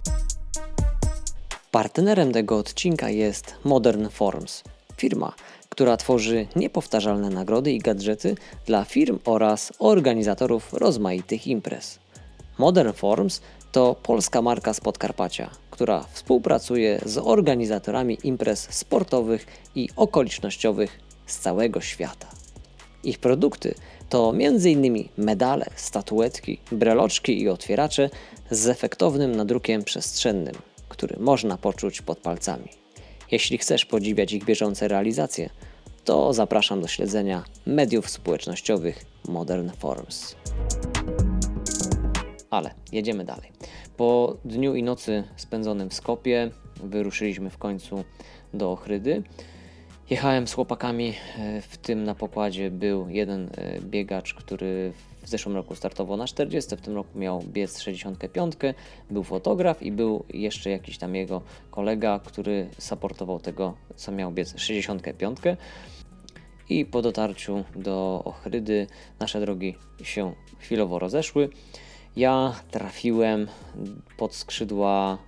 Partnerem tego odcinka jest Modern Forms, firma, która tworzy niepowtarzalne nagrody i gadżety dla firm oraz organizatorów rozmaitych imprez. Modern Forms to polska marka z Podkarpacia, która współpracuje z organizatorami imprez sportowych i okolicznościowych z całego świata. Ich produkty to m.in. medale, statuetki, breloczki i otwieracze z efektownym nadrukiem przestrzennym, który można poczuć pod palcami. Jeśli chcesz podziwiać ich bieżące realizacje, to zapraszam do śledzenia mediów społecznościowych Modern Forms. Ale jedziemy dalej. Po dniu i nocy spędzonym w Skopie wyruszyliśmy w końcu do Ochrydy. Jechałem z chłopakami, e, w tym na pokładzie był jeden e, biegacz, który w zeszłym roku startował na 40, w tym roku miał biec 65, był fotograf i był jeszcze jakiś tam jego kolega, który supportował tego, co miał biec 65. I po dotarciu do Ochrydy nasze drogi się chwilowo rozeszły. Ja trafiłem pod skrzydła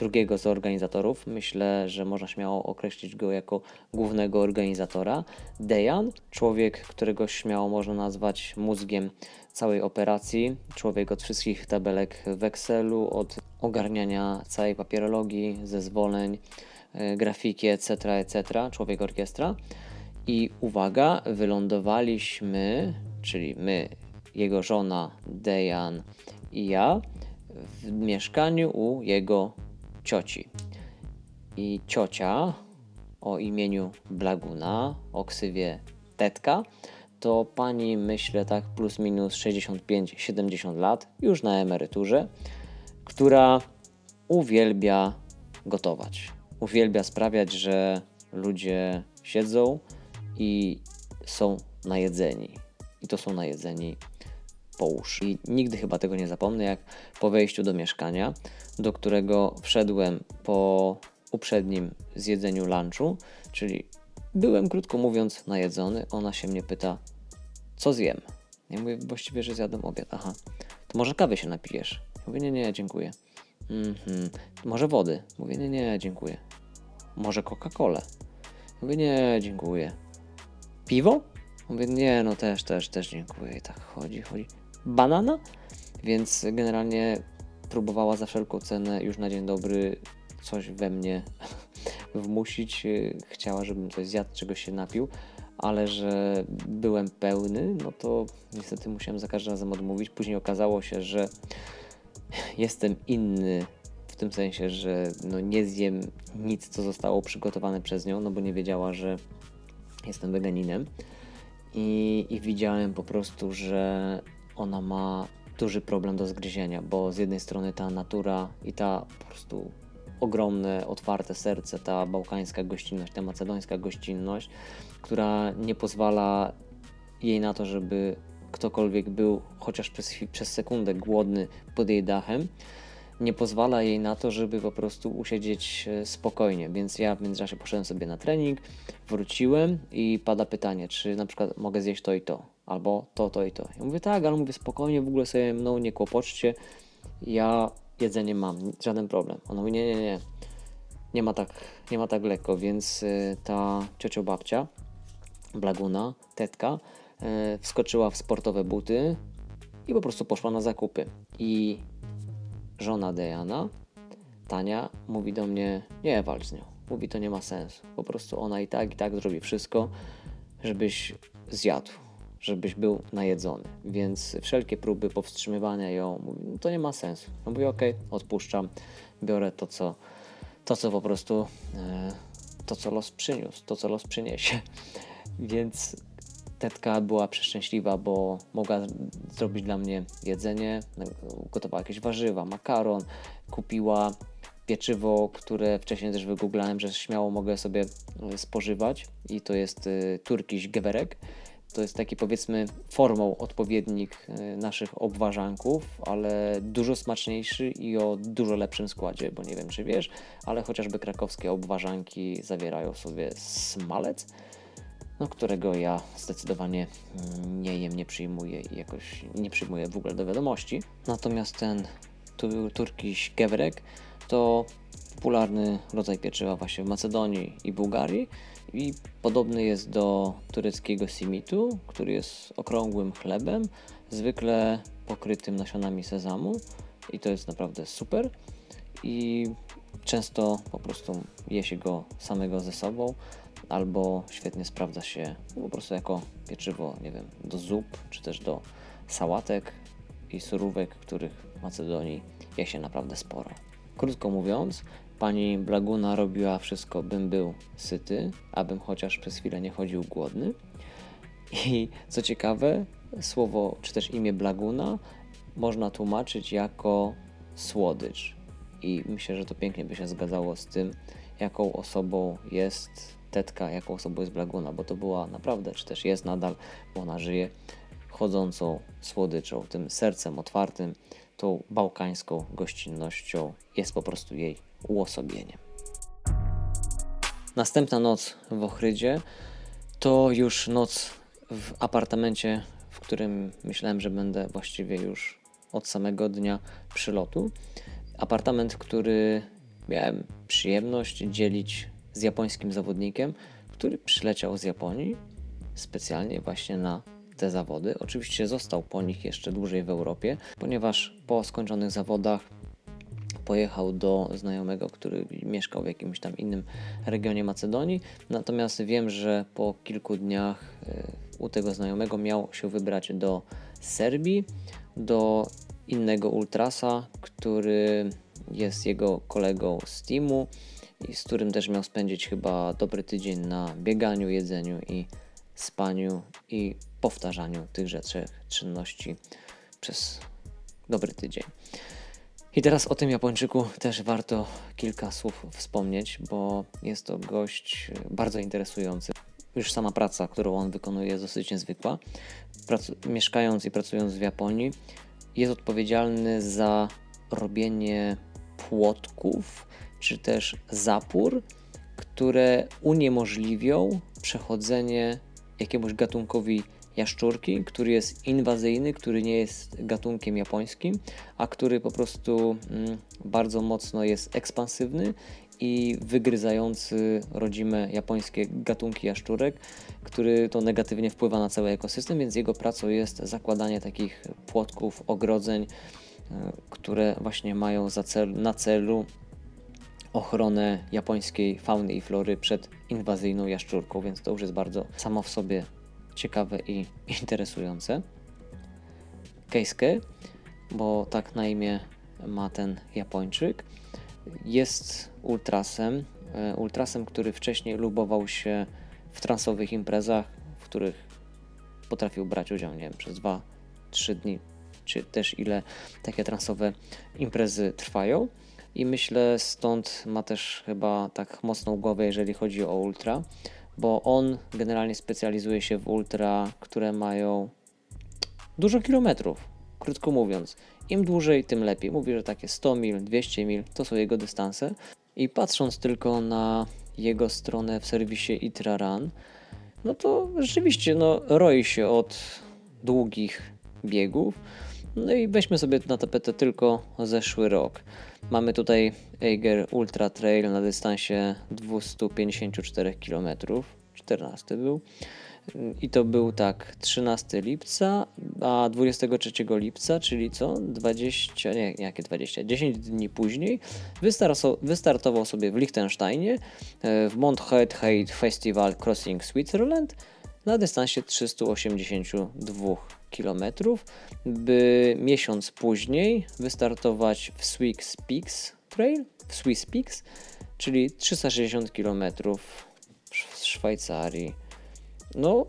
drugiego z organizatorów. Myślę, że można śmiało określić go jako głównego organizatora. Dejan, człowiek, którego śmiało można nazwać mózgiem całej operacji, człowiek od wszystkich tabelek w Excelu, od ogarniania całej papierologii, zezwoleń, e, grafiki, etc., etc., człowiek orkiestra. I uwaga, wylądowaliśmy, czyli my, jego żona Dejan i ja, w mieszkaniu u jego cioci. I ciocia o imieniu Blaguna, o ksywie Tetka, to pani, myślę tak plus minus 65-70 lat, już na emeryturze, która uwielbia gotować. Uwielbia sprawiać, że ludzie siedzą i są najedzeni. I to są najedzeni połóż. I nigdy chyba tego nie zapomnę, jak po wejściu do mieszkania, do którego wszedłem po uprzednim zjedzeniu lunchu, czyli byłem krótko mówiąc najedzony, ona się mnie pyta, co zjem? Ja mówię, właściwie, że zjadłem obiad. Aha, to może kawy się napijesz? Ja mówię, nie, nie, dziękuję. Mhm. Może wody? Mówię, nie, nie, dziękuję. Może Coca-Colę? Mówię, nie, dziękuję. Piwo? Mówię, nie, no też, też, też dziękuję. I tak chodzi, chodzi banana, więc generalnie próbowała za wszelką cenę już na dzień dobry coś we mnie (laughs) wmusić. Chciała, żebym coś zjadł, czegoś się napił, ale że byłem pełny, no to niestety musiałem za każdym razem odmówić. Później okazało się, że jestem inny w tym sensie, że no nie zjem nic, co zostało przygotowane przez nią, no bo nie wiedziała, że jestem weganinem. I, i widziałem po prostu, że ona ma duży problem do zgryzienia, bo z jednej strony ta natura i ta po prostu ogromne, otwarte serce, ta bałkańska gościnność, ta macedońska gościnność, która nie pozwala jej na to, żeby ktokolwiek był chociaż przez, przez sekundę głodny pod jej dachem, nie pozwala jej na to, żeby po prostu usiedzieć e, spokojnie. Więc ja w międzyczasie poszedłem sobie na trening, wróciłem i pada pytanie, czy na przykład mogę zjeść to i to, albo to, to i to. Ja mówię tak, ale mówię spokojnie, w ogóle sobie mną nie kłopoczcie, ja jedzenie mam, żaden problem. Ona mówi nie, nie, nie, nie ma tak, nie ma tak lekko, więc y, ta ciocio babcia, Blaguna, tetka, y, wskoczyła w sportowe buty i po prostu poszła na zakupy. I żona Dejana, Tania, mówi do mnie, nie walcz z nią. Mówi, to nie ma sensu. Po prostu ona i tak, i tak zrobi wszystko, żebyś zjadł, żebyś był najedzony. Więc wszelkie próby powstrzymywania ją, no to nie ma sensu. No mówię, okay, odpuszczam, biorę to, co, to, co po prostu, e, to, co los przyniósł, to, co los przyniesie. (laughs) Więc tetka była przeszczęśliwa, bo mogła zrobić dla mnie jedzenie, gotowała jakieś warzywa, makaron, kupiła pieczywo, które wcześniej też wygooglałem, że śmiało mogę sobie e, spożywać i to jest e, turkiś gewerek. To jest taki powiedzmy formą odpowiednik e, naszych obwarzanków, ale dużo smaczniejszy i o dużo lepszym składzie, bo nie wiem czy wiesz, ale chociażby krakowskie obwarzanki zawierają sobie smalec, no, którego ja zdecydowanie mm, nie jem, nie przyjmuję i jakoś nie przyjmuję w ogóle do wiadomości. Natomiast ten turkiś gevrek to popularny rodzaj pieczywa właśnie w Macedonii i Bułgarii i podobny jest do tureckiego simitu, który jest okrągłym chlebem, zwykle pokrytym nasionami sezamu i to jest naprawdę super i często po prostu je się go samego ze sobą albo świetnie sprawdza się po prostu jako pieczywo, nie wiem, do zup, czy też do sałatek i surówek, których w Macedonii je się naprawdę sporo. Krótko mówiąc, pani Blaguna robiła wszystko, bym był syty, abym chociaż przez chwilę nie chodził głodny. I co ciekawe, słowo czy też imię Blaguna można tłumaczyć jako słodycz. I myślę, że to pięknie by się zgadzało z tym, jaką osobą jest tetka, jaką osobą jest Blaguna, bo to była naprawdę, czy też jest nadal, bo ona żyje chodzącą słodyczą, tym sercem otwartym, tą bałkańską gościnnością, jest po prostu jej uosobieniem. Następna noc w Ochrydzie to już noc w apartamencie, w którym myślałem, że będę właściwie już od samego dnia przylotu. Apartament, który miałem przyjemność dzielić z japońskim zawodnikiem, który przyleciał z Japonii specjalnie właśnie na te zawody. Oczywiście został po nich jeszcze dłużej w Europie, ponieważ po skończonych zawodach pojechał do znajomego, który mieszkał w jakimś tam innym regionie Macedonii. Natomiast wiem, że po kilku dniach e, u tego znajomego miał się wybrać do Serbii, do innego ultrasa, który jest jego kolegą z teamu i z którym też miał spędzić chyba dobry tydzień na bieganiu, jedzeniu i spaniu i powtarzaniu tychże trzech czynności przez dobry tydzień. I teraz o tym Japończyku też warto kilka słów wspomnieć, bo jest to gość bardzo interesujący. Już sama praca, którą on wykonuje, jest dosyć niezwykła. Mieszkając i pracując w Japonii, jest odpowiedzialny za robienie płotków czy też zapór, które uniemożliwią przechodzenie jakiemuś gatunkowi jaszczurki, który jest inwazyjny, który nie jest gatunkiem japońskim, a który po prostu mm, bardzo mocno jest ekspansywny i wygryzający rodzime japońskie gatunki jaszczurek, który to negatywnie wpływa na cały ekosystem, więc jego pracą jest zakładanie takich płotków, ogrodzeń, e, które właśnie mają cel, na celu ochronę japońskiej fauny i flory przed inwazyjną jaszczurką, więc to już jest bardzo samo w sobie ciekawe i (laughs) interesujące. Keisuke, bo tak na imię ma ten Japończyk, jest ultrasem, e, ultrasem, który wcześniej lubował się w transowych imprezach, w których potrafił brać udział, nie wiem, przez 2-3 dni, czy też ile takie transowe imprezy trwają. I myślę stąd ma też chyba tak mocną głowę, jeżeli chodzi o ultra bo on generalnie specjalizuje się w ultra, które mają dużo kilometrów, krótko mówiąc. Im dłużej, tym lepiej. Mówi, że takie 100 mil, 200 mil to są jego dystanse. I patrząc tylko na jego stronę w serwisie Itraran, no to rzeczywiście no, roi się od długich biegów. No i weźmy sobie na tapetę tylko zeszły rok. Mamy tutaj Eiger Ultra Trail na dystansie 254 km, 14 był. I to był tak 13 lipca, a 23 lipca, czyli co? 20, nie, jakie 20? 10 dni później wystartował sobie w Liechtensteinie e, w Mount Head Festival Crossing Switzerland na dystansie 382 km, by miesiąc później wystartować w Swiss Peaks Trail, w Swiss Peaks, czyli 360 km w Szwajcarii. No,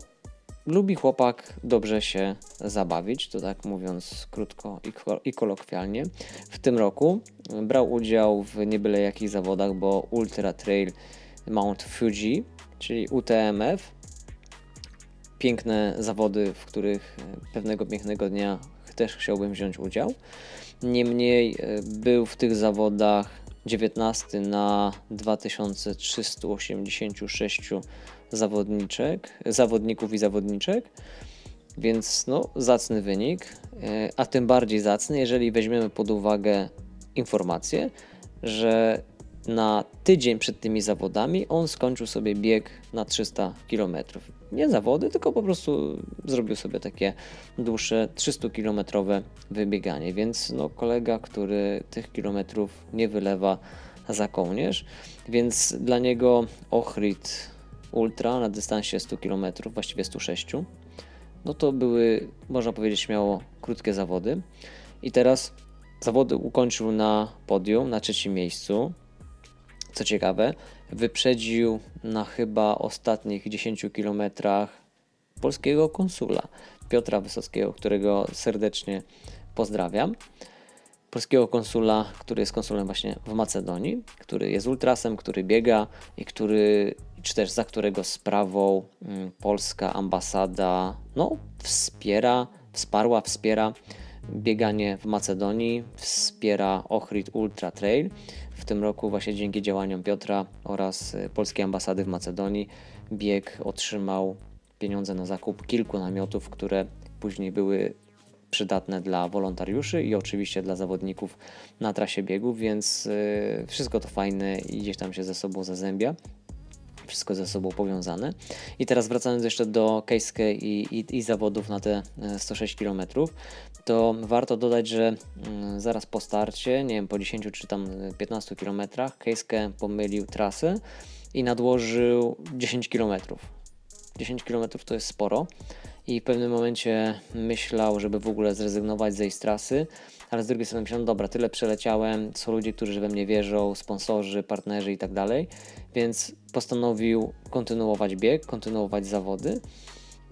lubi chłopak dobrze się zabawić, to tak mówiąc krótko i, kolokwialnie. W tym roku brał udział w nie byle jakich zawodach, bo Ultra Trail Mount Fuji, czyli UTMF. Piękne zawody, w których pewnego pięknego dnia też chciałbym wziąć udział. Niemniej e, był w tych zawodach 19 na 2386 zawodniczek, zawodników i zawodniczek, więc no, zacny wynik, e, a tym bardziej zacny, jeżeli weźmiemy pod uwagę informację, że na tydzień przed tymi zawodami on skończył sobie bieg na 300 km. Nie zawody, tylko po prostu zrobił sobie takie dłuższe 300-kilometrowe wybieganie. Więc no, kolega, który tych kilometrów nie wylewa za kołnierz, więc dla niego Ochrid Ultra na dystansie 100 km, właściwie 106, no to były, można powiedzieć śmiało, krótkie zawody. I teraz zawody ukończył na podium, na trzecim miejscu. Co ciekawe, wyprzedził na chyba ostatnich 10 kilometrach polskiego konsula Piotra Wysockiego, którego serdecznie pozdrawiam. Polskiego konsula, który jest konsulem właśnie w Macedonii, który jest ultrasem, który biega i który czy też za którego sprawą mm, polska ambasada no, wspiera, wsparła, wspiera bieganie w Macedonii, wspiera Ohrid Ultra Trail. W tym roku właśnie dzięki działaniom Piotra oraz y, polskiej ambasady w Macedonii bieg otrzymał pieniądze na zakup kilku namiotów, które później były przydatne dla wolontariuszy i oczywiście dla zawodników na trasie biegów, więc y, wszystko to fajne i gdzieś tam się ze sobą zazębia wszystko ze sobą powiązane. I teraz wracając jeszcze do Kejskę i, i, i, zawodów na te 106 e, km, to warto dodać, że mm, zaraz po starcie, nie wiem, po 10 czy tam 15 km, Kejskę pomylił trasę i nadłożył 10 km. 10 km to jest sporo i w pewnym momencie myślał, żeby w ogóle zrezygnować z tej trasy, ale z drugiej strony myślałem, dobra, tyle przeleciałem, są ludzie, którzy we mnie wierzą, sponsorzy, partnerzy i tak dalej, więc postanowił kontynuować bieg, kontynuować zawody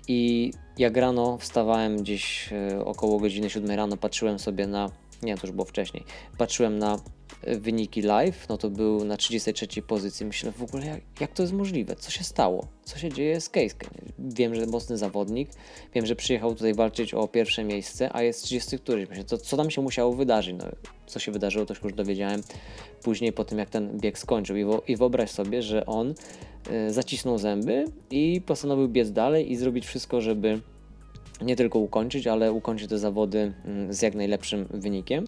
i jak rano wstawałem gdzieś e, około godziny 7 rano, patrzyłem sobie na, nie, to już było wcześniej, patrzyłem na wyniki live, no to był na 33 pozycji. Myślę w ogóle, jak, jak to jest możliwe? Co się stało? Co się dzieje z Kejskiem? Wiem, że mocny zawodnik, wiem, że przyjechał tutaj walczyć o pierwsze miejsce, a jest 30 któryś. Myślę, to, co tam się musiało wydarzyć? No, co się wydarzyło, to już dowiedziałem później po tym, jak ten bieg skończył. I, wo, i wyobraź sobie, że on y, zacisnął zęby i postanowił biec dalej i zrobić wszystko, żeby nie tylko ukończyć, ale ukończyć te zawody y, z jak najlepszym wynikiem.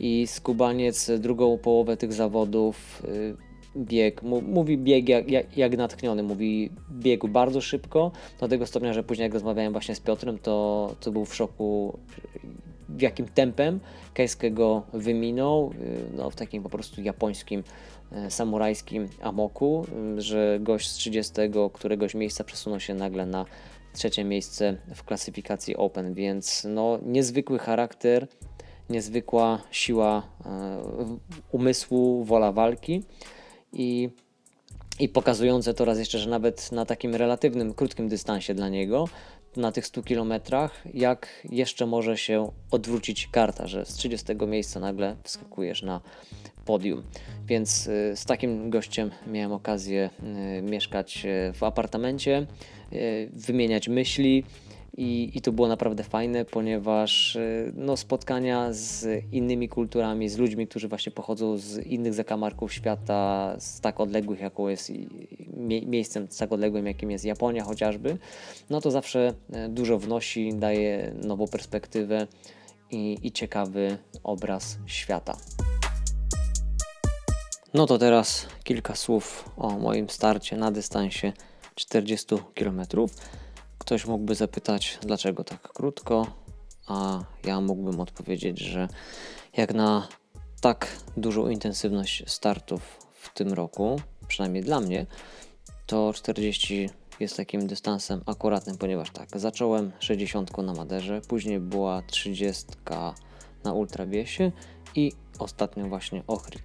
I Skubaniec drugą połowę tych zawodów y, bieg, mówi bieg jak, jak, jak, natchniony, mówi biegł bardzo szybko, do tego stopnia, że później jak rozmawiałem właśnie z Piotrem, to, to był w szoku w jakim tempem Keisuke go wyminął, y, no, w takim po prostu japońskim, y, samurajskim amoku, że gość z 30 któregoś miejsca przesunął się nagle na trzecie miejsce w klasyfikacji Open, więc no niezwykły charakter, niezwykła siła e, umysłu, wola walki i, i pokazujące to raz jeszcze, że nawet na takim relatywnym, krótkim dystansie dla niego, na tych 100 kilometrach, jak jeszcze może się odwrócić karta, że z 30 miejsca nagle wskakujesz na podium. Więc e, z takim gościem miałem okazję e, mieszkać w apartamencie, wymieniać myśli, i, i to było naprawdę fajne, ponieważ y, no, spotkania z innymi kulturami, z ludźmi, którzy właśnie pochodzą z innych zakamarków świata, z tak odległych, jaką jest mie miejscem tak odległym, jakim jest Japonia chociażby, no to zawsze y, dużo wnosi, daje nową perspektywę i, i ciekawy obraz świata. No to teraz kilka słów o moim starcie na dystansie 40 km. Ktoś mógłby zapytać, dlaczego tak krótko, a ja mógłbym odpowiedzieć, że jak na tak dużą intensywność startów w tym roku, przynajmniej dla mnie, to 40 jest takim dystansem akuratnym, ponieważ tak, zacząłem 60 na Maderze, później była 30 na Ultrabiesie i ostatnio właśnie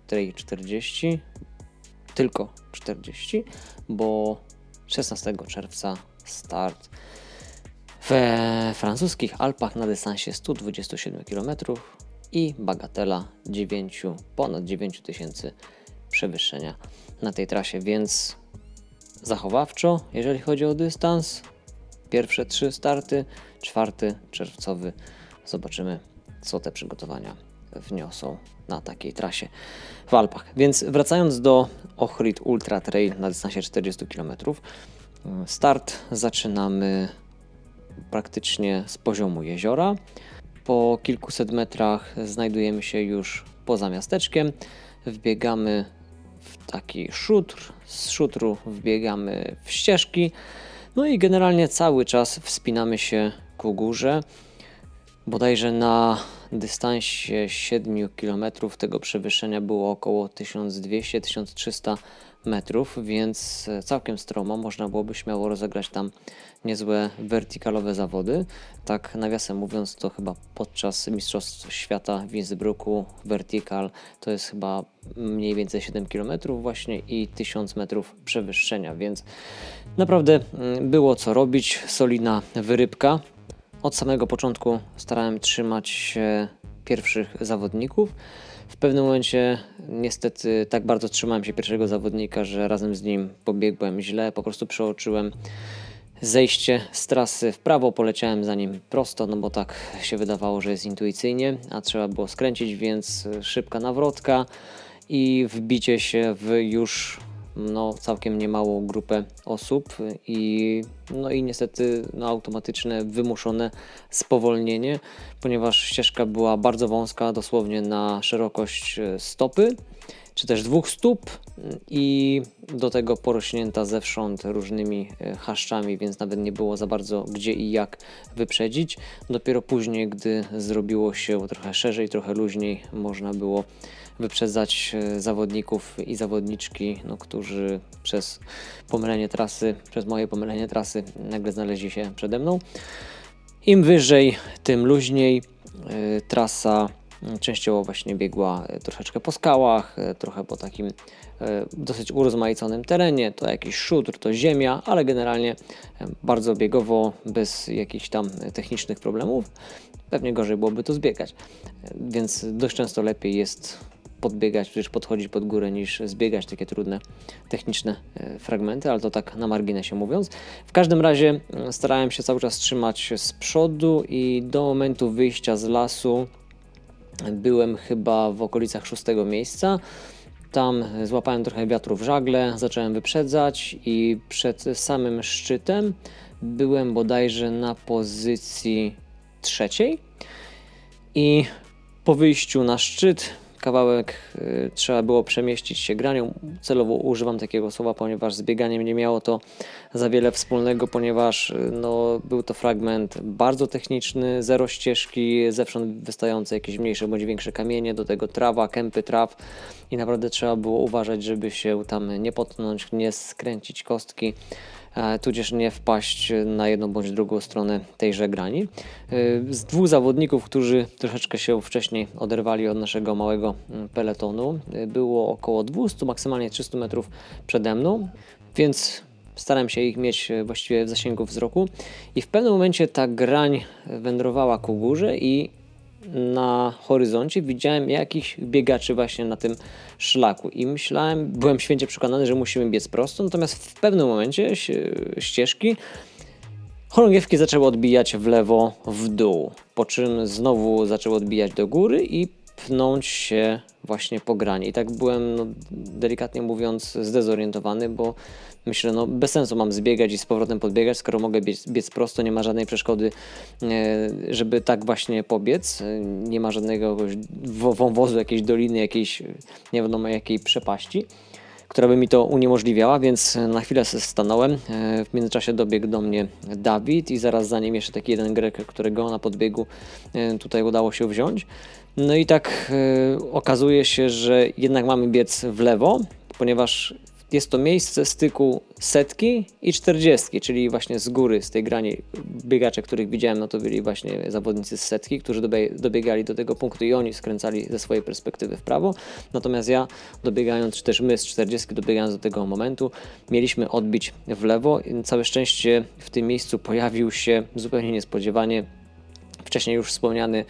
Trail 40, tylko 40, bo 16 czerwca start we francuskich Alpach na dystansie 127 km i bagatela 9, ponad 9 tysięcy przewyższenia na tej trasie, więc zachowawczo, jeżeli chodzi o dystans, pierwsze trzy starty, czwarty czerwcowy, zobaczymy co te przygotowania wniosą na takiej trasie w Alpach. Więc wracając do Ohrid Ultra Trail na dystansie 40 km, start zaczynamy praktycznie z poziomu jeziora. Po kilkuset metrach znajdujemy się już poza miasteczkiem. Wbiegamy w taki szutr, z szutru wbiegamy w ścieżki. No i generalnie cały czas wspinamy się ku górze. Bodajże na dystansie 7 km tego przewyższenia było około 1200-1300 metrów, więc całkiem stromo. Można byłoby śmiało rozegrać tam niezłe wertykalowe zawody. Tak nawiasem mówiąc, to chyba podczas Mistrzostw Świata w Innsbrucku vertical to jest chyba mniej więcej 7 km właśnie i 1000 metrów przewyższenia, więc naprawdę mm, było co robić. Solidna wyrybka. Od samego początku starałem trzymać się pierwszych zawodników. W pewnym momencie niestety tak bardzo trzymałem się pierwszego zawodnika, że razem z nim pobiegłem źle, po prostu przeoczyłem zejście z trasy w prawo, poleciałem za nim prosto, no bo tak się wydawało, że jest intuicyjnie, a trzeba było skręcić, więc szybka nawrotka i wbicie się w już no, całkiem niemałą grupę osób i, no i niestety no, automatyczne, wymuszone spowolnienie, ponieważ ścieżka była bardzo wąska, dosłownie na szerokość e, stopy czy też dwóch stóp i do tego porośnięta zewsząd różnymi e, chaszczami, więc nawet nie było za bardzo gdzie i jak wyprzedzić. Dopiero później, gdy zrobiło się trochę szerzej, trochę luźniej, można było wyprzedzać e, zawodników i zawodniczki, no, którzy przez pomylenie trasy, przez moje pomylenie trasy nagle znaleźli się przede mną. Im wyżej, tym luźniej. E, trasa częściowo właśnie biegła e, troszeczkę po skałach, trochę po takim dosyć urozmaiconym terenie, to jakiś szutr, to ziemia, ale generalnie bardzo biegowo, bez jakichś tam technicznych problemów. Pewnie gorzej byłoby to zbiegać, więc dość często lepiej jest podbiegać, przecież podchodzić pod górę niż zbiegać takie trudne techniczne e, fragmenty, ale to tak na marginesie mówiąc. W każdym razie e, starałem się cały czas trzymać z przodu i do momentu wyjścia z lasu byłem chyba w okolicach szóstego miejsca. Tam złapałem trochę wiatru w żagle, zacząłem wyprzedzać i przed samym szczytem byłem bodajże na pozycji trzeciej. I po wyjściu na szczyt kawałek y, trzeba było przemieścić się granią. Celowo używam takiego słowa, ponieważ z bieganiem nie miało to za wiele wspólnego, ponieważ y, no, był to fragment bardzo techniczny, zero ścieżki, zewsząd wystające jakieś mniejsze bądź większe kamienie, do tego trawa, kępy traw i naprawdę trzeba było uważać, żeby się tam nie potknąć, nie skręcić kostki. E, tudzież nie wpaść na jedną bądź drugą stronę tejże grani. E, z dwóch zawodników, którzy troszeczkę się wcześniej oderwali od naszego małego mm, peletonu, e, było około 200, maksymalnie 300 metrów przede mną, więc starałem się ich mieć właściwie w zasięgu wzroku i w pewnym momencie ta grań wędrowała ku górze i na horyzoncie widziałem jakichś biegaczy właśnie na tym szlaku i myślałem, byłem święcie przekonany, że musimy biec prosto, natomiast w pewnym momencie ścieżki Chorągiewki zaczęły odbijać w lewo, w dół, po czym znowu zaczęły odbijać do góry i pnąć się właśnie po granie. I tak byłem, no, delikatnie mówiąc, zdezorientowany, bo myślę, no bez sensu mam zbiegać i z powrotem podbiegać, skoro mogę biec, biec prosto, nie ma żadnej przeszkody, e, żeby tak właśnie pobiec. Nie ma żadnego wąwozu, jakiejś doliny, jakiejś nie wiadomo jakiej przepaści która by mi to uniemożliwiała, więc na chwilę stanąłem. E, w międzyczasie dobiegł do mnie Dawid i zaraz za nim jeszcze taki jeden Grek, którego na podbiegu e, tutaj udało się wziąć. No i tak e, okazuje się, że jednak mamy biec w lewo, ponieważ jest to miejsce styku setki i czterdziestki, czyli właśnie z góry, z tej grani biegacze, których widziałem, no to byli właśnie zawodnicy z setki, którzy dobiegali do tego punktu i oni skręcali ze swojej perspektywy w prawo. Natomiast ja dobiegając, czy też my z czterdziestki dobiegając do tego momentu, mieliśmy odbić w lewo. Całe szczęście w tym miejscu pojawił się zupełnie niespodziewanie wcześniej już wspomniany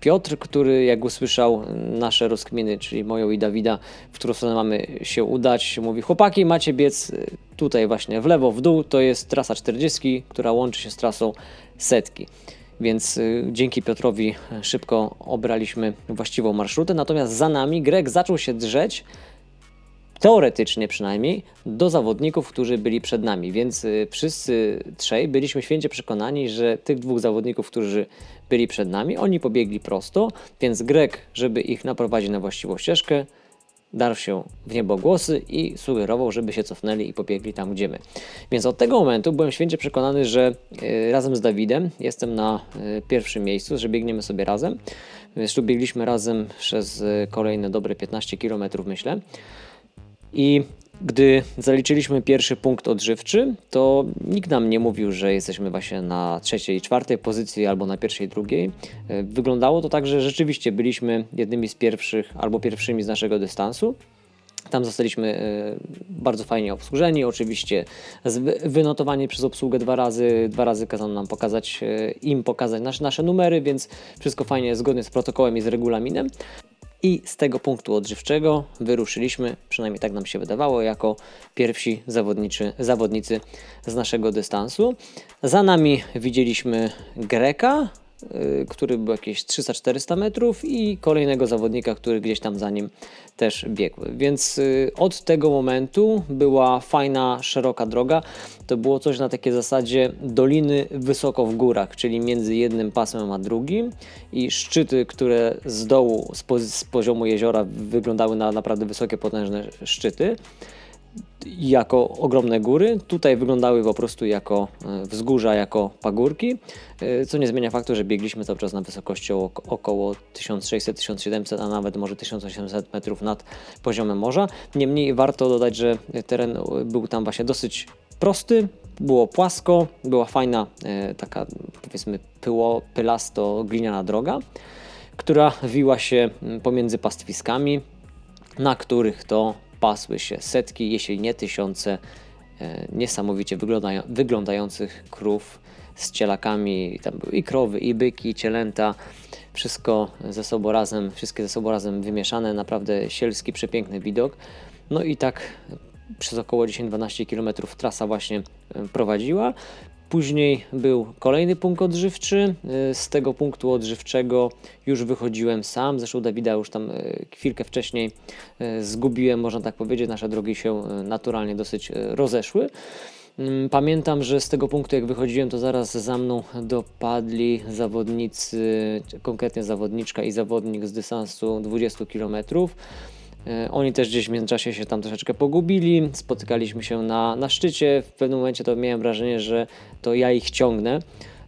Piotr, który jak usłyszał nasze rozkminy, czyli moją i Dawida, w którą stronę mamy się udać, mówi: Chłopaki, macie biec e, tutaj właśnie w lewo, w dół. To jest trasa 40, która łączy się z trasą setki. Więc e, dzięki Piotrowi szybko obraliśmy właściwą marszrutę. Natomiast za nami Greg zaczął się drzeć teoretycznie przynajmniej, do zawodników, którzy byli przed nami. Więc y, wszyscy trzej byliśmy święcie przekonani, że tych dwóch zawodników, którzy byli przed nami, oni pobiegli prosto, więc Grek, żeby ich naprowadzić na właściwą ścieżkę, darł się w niebo głosy i sugerował, żeby się cofnęli i pobiegli tam, gdzie my. Więc od tego momentu byłem święcie przekonany, że y, razem z Dawidem jestem na y, pierwszym miejscu, że biegniemy sobie razem. Tu biegliśmy razem przez kolejne dobre 15 km, myślę. I gdy zaliczyliśmy pierwszy punkt odżywczy, to nikt nam nie mówił, że jesteśmy właśnie na trzeciej, czwartej pozycji albo na pierwszej, drugiej. E, wyglądało to tak, że rzeczywiście byliśmy jednymi z pierwszych albo pierwszymi z naszego dystansu. Tam zostaliśmy e, bardzo fajnie obsłużeni, oczywiście wynotowani przez obsługę dwa razy. Dwa razy kazano nam pokazać, e, im pokazać nasze, nasze numery, więc wszystko fajnie, zgodnie z protokołem i z regulaminem. I z tego punktu odżywczego wyruszyliśmy, przynajmniej tak nam się wydawało, jako pierwsi zawodniczy, zawodnicy z naszego dystansu. Za nami widzieliśmy Greka, który był jakieś 300-400 metrów i kolejnego zawodnika, który gdzieś tam za nim też biegł. Więc y, od tego momentu była fajna, szeroka droga. To było coś na takiej zasadzie doliny wysoko w górach, czyli między jednym pasmem a drugim i szczyty, które z dołu, z poziomu jeziora wyglądały na naprawdę wysokie, potężne szczyty jako ogromne góry. Tutaj wyglądały po prostu jako e, wzgórza, jako pagórki, e, co nie zmienia faktu, że biegliśmy cały czas na wysokości około 1600-1700, a nawet może 1800 metrów nad poziomem morza. Niemniej warto dodać, że teren był tam właśnie dosyć prosty, było płasko, była fajna e, taka powiedzmy pyło, pylasto gliniana droga, która wiła się pomiędzy pastwiskami, na których to pasły się setki, jeśli nie tysiące e, niesamowicie wyglądają, wyglądających krów z cielakami. Tam były i krowy, i byki, i cielęta. Wszystko ze sobą razem, wszystkie ze sobą razem wymieszane. Naprawdę sielski, przepiękny widok. No i tak przez około 10-12 km trasa właśnie e, prowadziła. Później był kolejny punkt odżywczy. Y, z tego punktu odżywczego już wychodziłem sam. Zresztą Dawida już tam y, chwilkę wcześniej y, zgubiłem, można tak powiedzieć. Nasze drogi się naturalnie dosyć rozeszły. Mm, pamiętam, że z tego punktu jak wychodziłem, to zaraz za mną dopadli zawodnicy, konkretnie zawodniczka i zawodnik z dystansu 20 km. E, oni też gdzieś w międzyczasie się tam troszeczkę pogubili, spotykaliśmy się na, na szczycie. W pewnym momencie to miałem wrażenie, że to ja ich ciągnę.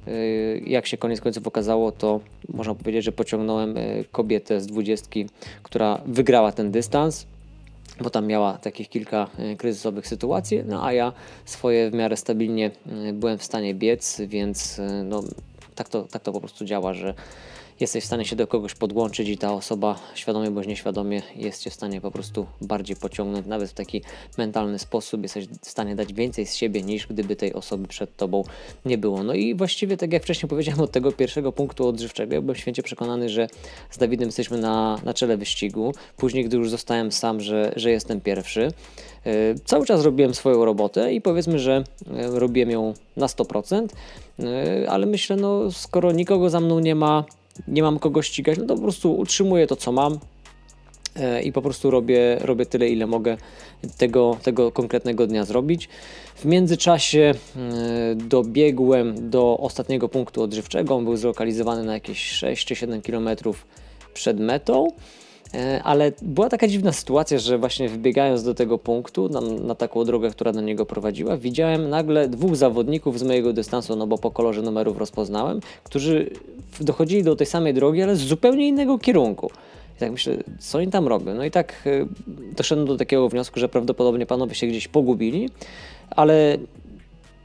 E, jak się koniec końców okazało, to można powiedzieć, że pociągnąłem e, kobietę z dwudziestki, która wygrała ten dystans, bo tam miała takich kilka kryzysowych sytuacji, no a ja swoje w miarę stabilnie byłem w stanie biec, więc no, tak to, tak to po prostu działa, że jesteś w stanie się do kogoś podłączyć i ta osoba świadomie bądź nieświadomie jest cię w stanie po prostu bardziej pociągnąć, nawet w taki mentalny sposób jesteś w stanie dać więcej z siebie niż gdyby tej osoby przed tobą nie było. No i właściwie tak jak wcześniej powiedziałem od tego pierwszego punktu odżywczego, ja byłem święcie przekonany, że z Dawidem jesteśmy na, na czele wyścigu. Później, gdy już zostałem sam, że, że jestem pierwszy, yy, cały czas robiłem swoją robotę i powiedzmy, że yy, robiłem ją na 100%, yy, ale myślę, no skoro nikogo za mną nie ma, nie mam kogo ścigać, no to po prostu utrzymuję to, co mam e, i po prostu robię, robię tyle, ile mogę tego, tego konkretnego dnia zrobić. W międzyczasie e, dobiegłem do ostatniego punktu odżywczego. On był zlokalizowany na jakieś 6 czy 7 km przed metą. E, ale była taka dziwna sytuacja, że właśnie wbiegając do tego punktu, na, na, taką drogę, która do niego prowadziła, widziałem nagle dwóch zawodników z mojego dystansu, no bo po kolorze numerów rozpoznałem, którzy dochodzili do tej samej drogi, ale z zupełnie innego kierunku. I tak myślę, co oni tam robią? No i tak e, doszedłem do takiego wniosku, że prawdopodobnie panowie się gdzieś pogubili, ale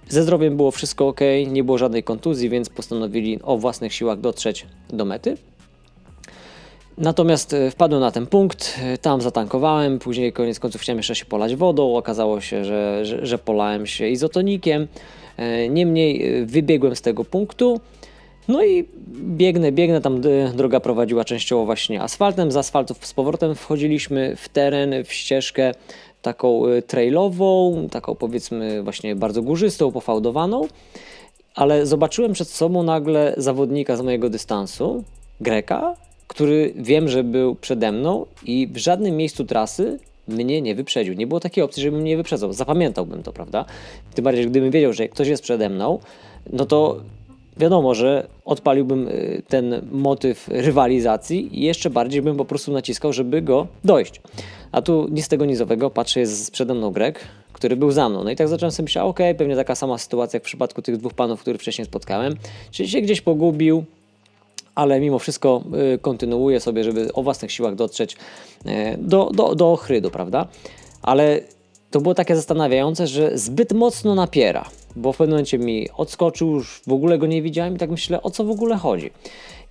ze zdrowiem było wszystko ok, nie było żadnej kontuzji, więc postanowili o własnych siłach dotrzeć do mety. Natomiast e, wpadłem na ten punkt, e, tam zatankowałem, później koniec końców chciałem jeszcze się polać wodą, okazało się, że, że, że polałem się izotonikiem. E, niemniej wybiegłem z tego punktu, no i biegnę, biegnę, tam droga prowadziła częściowo właśnie asfaltem, z asfaltów z powrotem wchodziliśmy w teren, w ścieżkę taką trailową, taką powiedzmy właśnie bardzo górzystą, pofałdowaną, ale zobaczyłem przed sobą nagle zawodnika z mojego dystansu, Greka, który wiem, że był przede mną i w żadnym miejscu trasy mnie nie wyprzedził. Nie było takiej opcji, żebym mnie wyprzedzał. Zapamiętałbym to, prawda? Tym bardziej, gdybym wiedział, że ktoś jest przede mną, no to wiadomo, że odpaliłbym y, ten motyw rywalizacji i jeszcze bardziej bym po prostu naciskał, żeby go dojść. A tu nic tego nizowego, patrzę, jest przede mną Grek, który był za mną. No i tak zacząłem sobie myśleć, ok, pewnie taka sama sytuacja jak w przypadku tych dwóch panów, których wcześniej spotkałem. Czyli się gdzieś pogubił, ale mimo wszystko y, kontynuuję sobie, żeby o własnych siłach dotrzeć y, do, do, do ochrydu, prawda? Ale to było takie zastanawiające, że zbyt mocno napiera, bo w pewnym momencie mi odskoczył, już w ogóle go nie widziałem i tak myślę, o co w ogóle chodzi.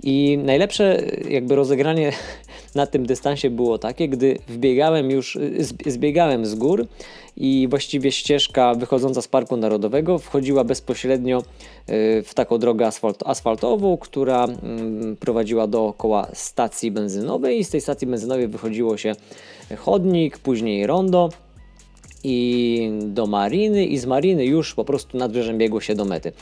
I najlepsze jakby rozegranie (laughs) na tym dystansie było takie, gdy wbiegałem już, zbiegałem z gór i właściwie ścieżka wychodząca z Parku Narodowego wchodziła bezpośrednio y, w taką drogę asfalt, asfaltową, która mm, prowadziła dookoła stacji benzynowej i z tej stacji benzynowej wychodziło się chodnik, później rondo i do mariny i z mariny już po prostu nad brzegiem biegło się do mety.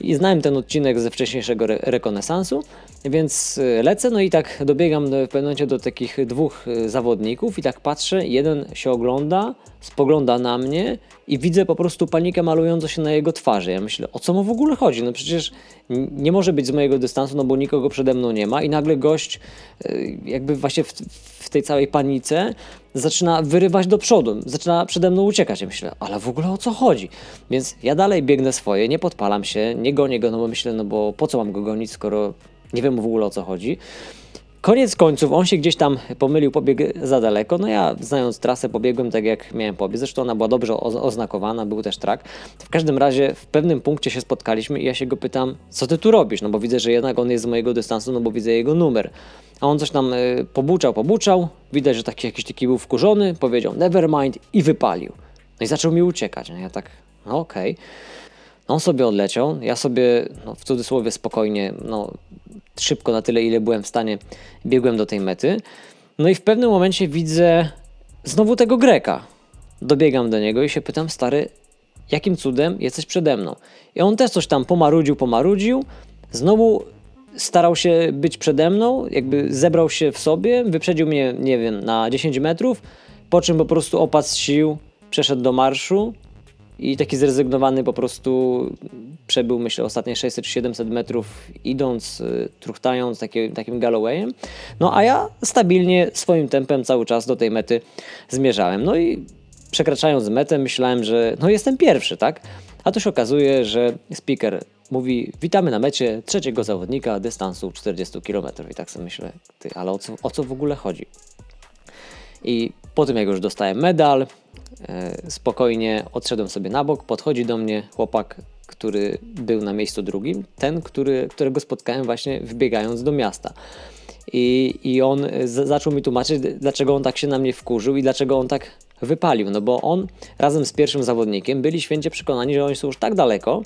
I znałem ten odcinek ze wcześniejszego re rekonesansu, więc y, lecę, no i tak dobiegam w pewnym momencie do takich dwóch y, zawodników i tak patrzę, jeden się ogląda, spogląda na mnie i widzę po prostu panikę malującą się na jego twarzy. Ja myślę, o co mu w ogóle chodzi? No przecież nie może być z mojego dystansu, no bo nikogo przede mną nie ma i nagle gość y, jakby właśnie w, w tej całej panice zaczyna wyrywać do przodu, zaczyna przede mną uciekać. Ja myślę, ale w ogóle o co chodzi? Więc ja dalej biegnę swoje, nie podpalam się, nie gonię go, no bo myślę, no bo po co mam go gonić, skoro nie wiem w ogóle o co chodzi. Koniec końców, on się gdzieś tam pomylił, pobiegł za daleko. No ja, znając trasę, pobiegłem tak jak miałem pobiec. Zresztą ona była dobrze oznakowana, był też trak. W każdym razie w pewnym punkcie się spotkaliśmy i ja się go pytam, co ty tu robisz? No bo widzę, że jednak on jest z mojego dystansu, no bo widzę jego numer. A on coś tam y, pobuczał, pobuczał. Widać, że taki jakiś taki był wkurzony. Powiedział never mind i wypalił. No i zaczął mi uciekać. No ja tak, no okej. Okay. No on sobie odleciał, ja sobie no, w cudzysłowie spokojnie, no, szybko na tyle, ile byłem w stanie, biegłem do tej mety. No i w pewnym momencie widzę znowu tego Greka. Dobiegam do niego i się pytam, stary, jakim cudem jesteś przede mną? I on też coś tam pomarudził, pomarudził, znowu starał się być przede mną, jakby zebrał się w sobie, wyprzedził mnie, nie wiem, na 10 metrów, po czym po prostu opadł z sił, przeszedł do marszu, i taki zrezygnowany po prostu przebył, myślę, ostatnie 600 czy 700 metrów idąc, y, truchtając taki, takim Gallowayem. No a ja stabilnie swoim tempem cały czas do tej mety zmierzałem. No i przekraczając metę myślałem, że no jestem pierwszy, tak? A tu się okazuje, że speaker mówi witamy na mecie trzeciego zawodnika dystansu 40 km. I tak sobie myślę, ty, ale o co, o co w ogóle chodzi? I po tym jak już dostałem medal, E, spokojnie odszedłem sobie na bok, podchodzi do mnie chłopak, który był na miejscu drugim, ten, który, którego spotkałem właśnie wbiegając do miasta. I, i on zaczął mi tłumaczyć, dlaczego on tak się na mnie wkurzył i dlaczego on tak wypalił. No bo on razem z pierwszym zawodnikiem byli święcie przekonani, że oni są już tak daleko,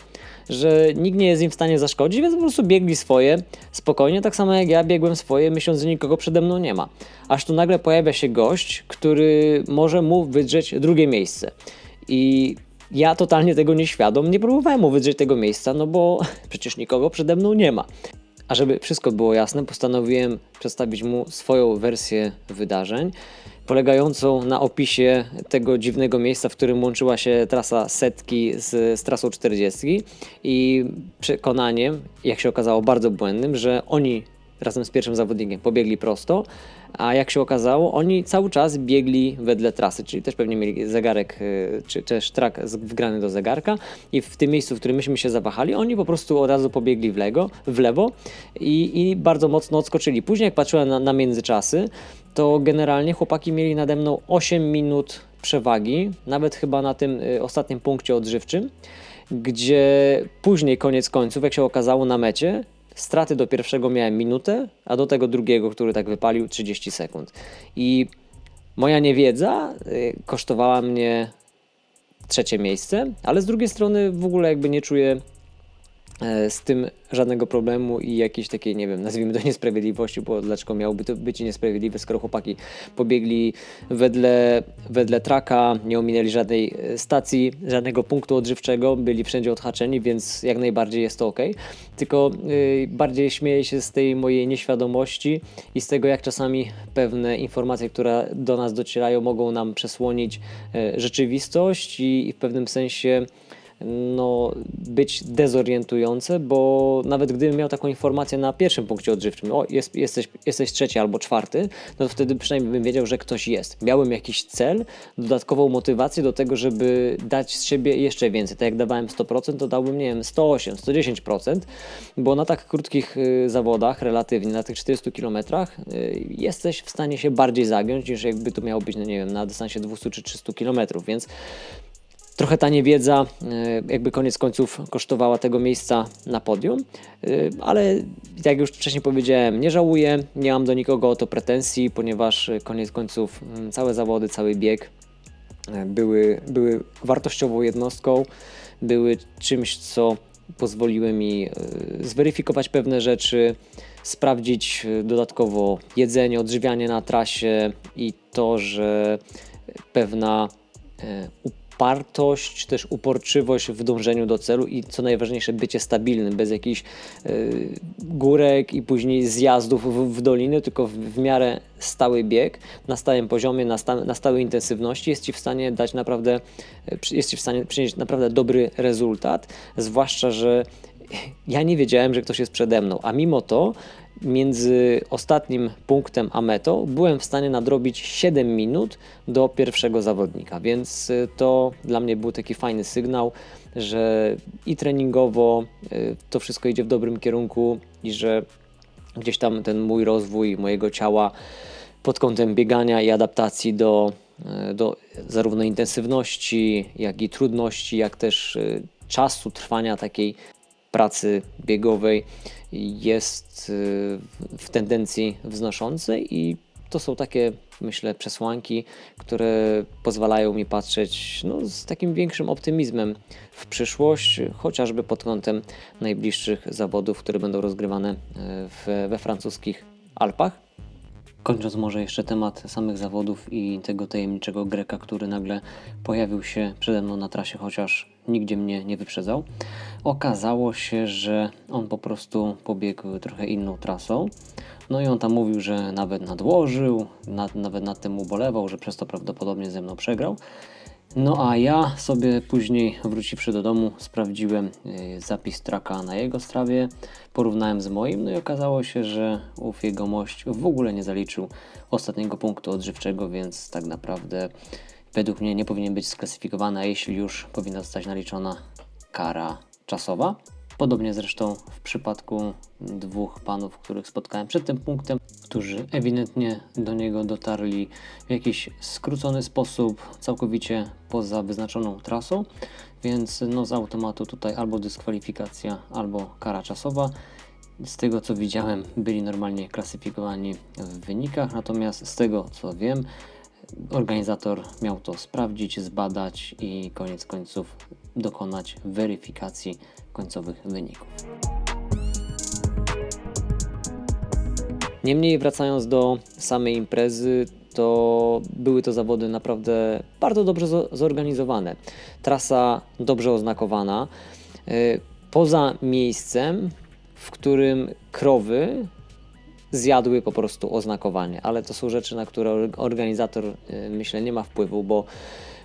że nikt nie jest im w stanie zaszkodzić, więc po prostu biegli swoje spokojnie, tak samo jak ja biegłem swoje, myśląc, że nikogo przede mną nie ma. Aż tu nagle pojawia się gość, który może mu wydrzeć drugie miejsce. I ja totalnie tego nieświadom nie próbowałem mu wydrzeć tego miejsca, no bo (laughs) przecież nikogo przede mną nie ma. A żeby wszystko było jasne, postanowiłem przedstawić mu swoją wersję wydarzeń, polegającą na opisie tego dziwnego miejsca, w którym łączyła się trasa setki z, z trasą 40 i przekonaniem, jak się okazało bardzo błędnym, że oni razem z pierwszym zawodnikiem pobiegli prosto, a jak się okazało, oni cały czas biegli wedle trasy, czyli też pewnie mieli zegarek, y, czy też trak wgrany do zegarka i w tym miejscu, w którym myśmy się zawahali, oni po prostu od razu pobiegli w, lego, w lewo i, i bardzo mocno odskoczyli. Później jak patrzyłem na, na międzyczasy, to generalnie chłopaki mieli nade mną 8 minut przewagi, nawet chyba na tym y, ostatnim punkcie odżywczym, gdzie później koniec końców, jak się okazało na mecie, straty do pierwszego miałem minutę, a do tego drugiego, który tak wypalił 30 sekund. I moja niewiedza y, kosztowała mnie trzecie miejsce, ale z drugiej strony w ogóle jakby nie czuję z tym żadnego problemu i jakiejś takiej, nie wiem, nazwijmy to (laughs) niesprawiedliwości, bo dlaczego miałoby to być niesprawiedliwe, skoro chłopaki pobiegli wedle, wedle traka, nie ominęli żadnej e, stacji, żadnego punktu odżywczego, byli wszędzie odhaczeni, więc jak najbardziej jest to ok. Tylko yy, bardziej śmieję się z tej mojej nieświadomości i z tego, jak czasami pewne informacje, które do nas docierają, mogą nam przesłonić yy, rzeczywistość i, i w pewnym sensie no, być dezorientujące, bo nawet gdybym miał taką informację na pierwszym punkcie odżywczym, o jest, jesteś, jesteś trzeci albo czwarty, no to wtedy przynajmniej bym wiedział, że ktoś jest. Miałem jakiś cel, dodatkową motywację do tego, żeby dać z siebie jeszcze więcej. Tak jak dawałem 100%, to dałbym, nie wiem, 108, 110%, bo na tak krótkich y, zawodach, relatywnie, na tych 400 kilometrach, y, jesteś w stanie się bardziej zagiąć, niż jakby to miało być, no nie wiem, na dystansie 200 czy 300 kilometrów, więc Trochę ta niewiedza, e, jakby koniec końców, kosztowała tego miejsca na podium, e, ale jak już wcześniej powiedziałem, nie żałuję, nie mam do nikogo o to pretensji, ponieważ koniec końców mm, całe zawody, cały bieg e, były, były wartościową jednostką, były czymś, co pozwoliły mi zweryfikować pewne rzeczy, sprawdzić dodatkowo jedzenie, odżywianie na trasie i to, że pewna upartość, też uporczywość w dążeniu do celu i co najważniejsze, bycie stabilnym, bez jakichś y, górek i później zjazdów w, w doliny, tylko w, w, miarę stały bieg, na stałym poziomie, na, sta, na stałej intensywności jest Ci w stanie dać naprawdę, y, jest Ci w stanie przynieść naprawdę dobry rezultat, zwłaszcza, że ja nie wiedziałem, że ktoś jest przede mną, a mimo to między ostatnim punktem a metą byłem w stanie nadrobić 7 minut do pierwszego zawodnika, więc y, to dla mnie był taki fajny sygnał, że i treningowo y, to wszystko idzie w dobrym kierunku i że gdzieś tam ten mój rozwój mojego ciała pod kątem biegania i adaptacji do, y, do zarówno intensywności, jak i trudności, jak też czasu trwania takiej pracy biegowej jest y, w tendencji wznoszącej i to są takie, myślę, przesłanki, które pozwalają mi patrzeć no, z takim większym optymizmem w przyszłość, chociażby pod kątem najbliższych zawodów, które będą rozgrywane y, w, we francuskich Alpach. Kończąc może jeszcze temat samych zawodów i tego tajemniczego Greka, który nagle pojawił się przede mną na trasie, chociaż nigdzie mnie nie wyprzedzał. Okazało się, że on po prostu pobiegł trochę inną trasą. No i on tam mówił, że nawet nadłożył, nad, nawet nad tym ubolewał, że przez to prawdopodobnie ze mną przegrał. No a ja sobie później wróciwszy do domu sprawdziłem y, zapis traka na jego strawie, porównałem z moim, no i okazało się, że ów jegomość w ogóle nie zaliczył ostatniego punktu odżywczego, więc tak naprawdę według mnie nie powinien być sklasyfikowany, a jeśli już powinna zostać naliczona kara czasowa. Podobnie zresztą w przypadku dwóch panów, których spotkałem przed tym punktem, którzy ewidentnie do niego dotarli w jakiś skrócony sposób, całkowicie poza wyznaczoną trasą, więc no z automatu tutaj albo dyskwalifikacja, albo kara czasowa. Z tego co widziałem, byli normalnie klasyfikowani w wynikach, natomiast z tego co wiem, organizator miał to sprawdzić, zbadać i koniec końców dokonać weryfikacji końcowych wyników. Niemniej wracając do samej imprezy, to były to zawody naprawdę bardzo dobrze zorganizowane. Trasa dobrze oznakowana. Y, poza miejscem, w którym krowy zjadły po prostu oznakowanie, ale to są rzeczy, na które organizator y, myślę nie ma wpływu, bo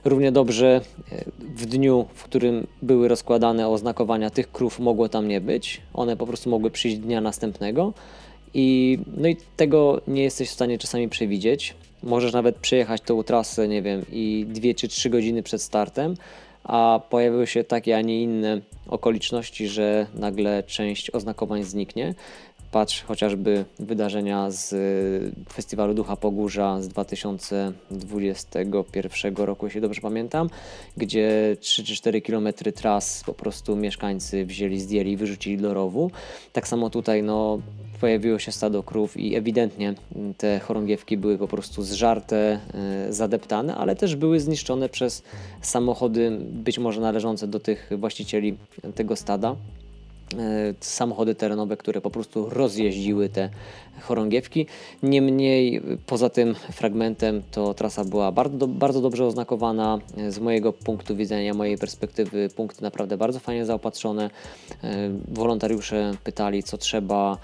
równie dobrze y, w dniu, w którym były rozkładane oznakowania tych krów mogło tam nie być, one po prostu mogły przyjść dnia następnego i, no i tego nie jesteś w stanie czasami przewidzieć. Możesz nawet przejechać tą trasę, nie wiem, i dwie czy trzy godziny przed startem, a pojawiły się takie, a nie inne okoliczności, że nagle część oznakowań zniknie. Patrz chociażby wydarzenia z y, Festiwalu Ducha Pogórza z 2021 roku, jeśli dobrze pamiętam, gdzie 3 czy 4 km tras po prostu mieszkańcy wzięli, zdjęli i wyrzucili do rowu. Tak samo tutaj no, pojawiło się stado krów i ewidentnie te chorągiewki były po prostu zżarte, y, zadeptane, ale też były zniszczone przez samochody być może należące do tych właścicieli tego stada. E, samochody terenowe, które po prostu rozjeździły te chorągiewki. Niemniej poza tym fragmentem to trasa była bardzo, bardzo dobrze oznakowana. Z mojego punktu widzenia, mojej perspektywy punkty naprawdę bardzo fajnie zaopatrzone. E, wolontariusze pytali co trzeba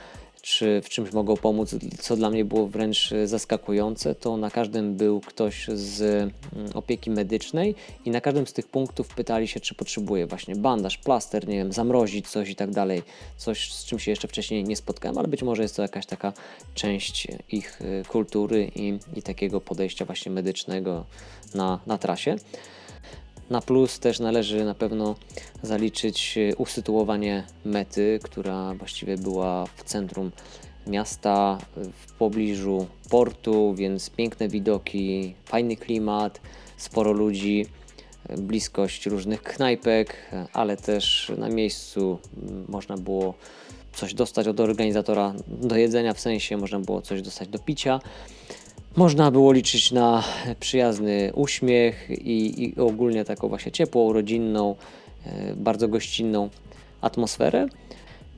czy w czymś mogą pomóc, co dla mnie było wręcz zaskakujące, to na każdym był ktoś z mm, opieki medycznej i na każdym z tych punktów pytali się, czy potrzebuje właśnie bandaż, plaster, nie wiem, zamrozić coś i tak dalej. Coś, z czym się jeszcze wcześniej nie spotkałem, ale być może jest to jakaś taka część ich y, kultury i, i takiego podejścia właśnie medycznego na, na trasie. Na plus też należy na pewno zaliczyć e, usytuowanie mety, która właściwie była w centrum miasta, w pobliżu portu, więc piękne widoki, fajny klimat, sporo ludzi, e, bliskość różnych knajpek, ale też na miejscu można było coś dostać od organizatora do jedzenia, w sensie można było coś dostać do picia. Można było liczyć na przyjazny uśmiech i, i ogólnie taką właśnie ciepłą, rodzinną, e, bardzo gościnną atmosferę.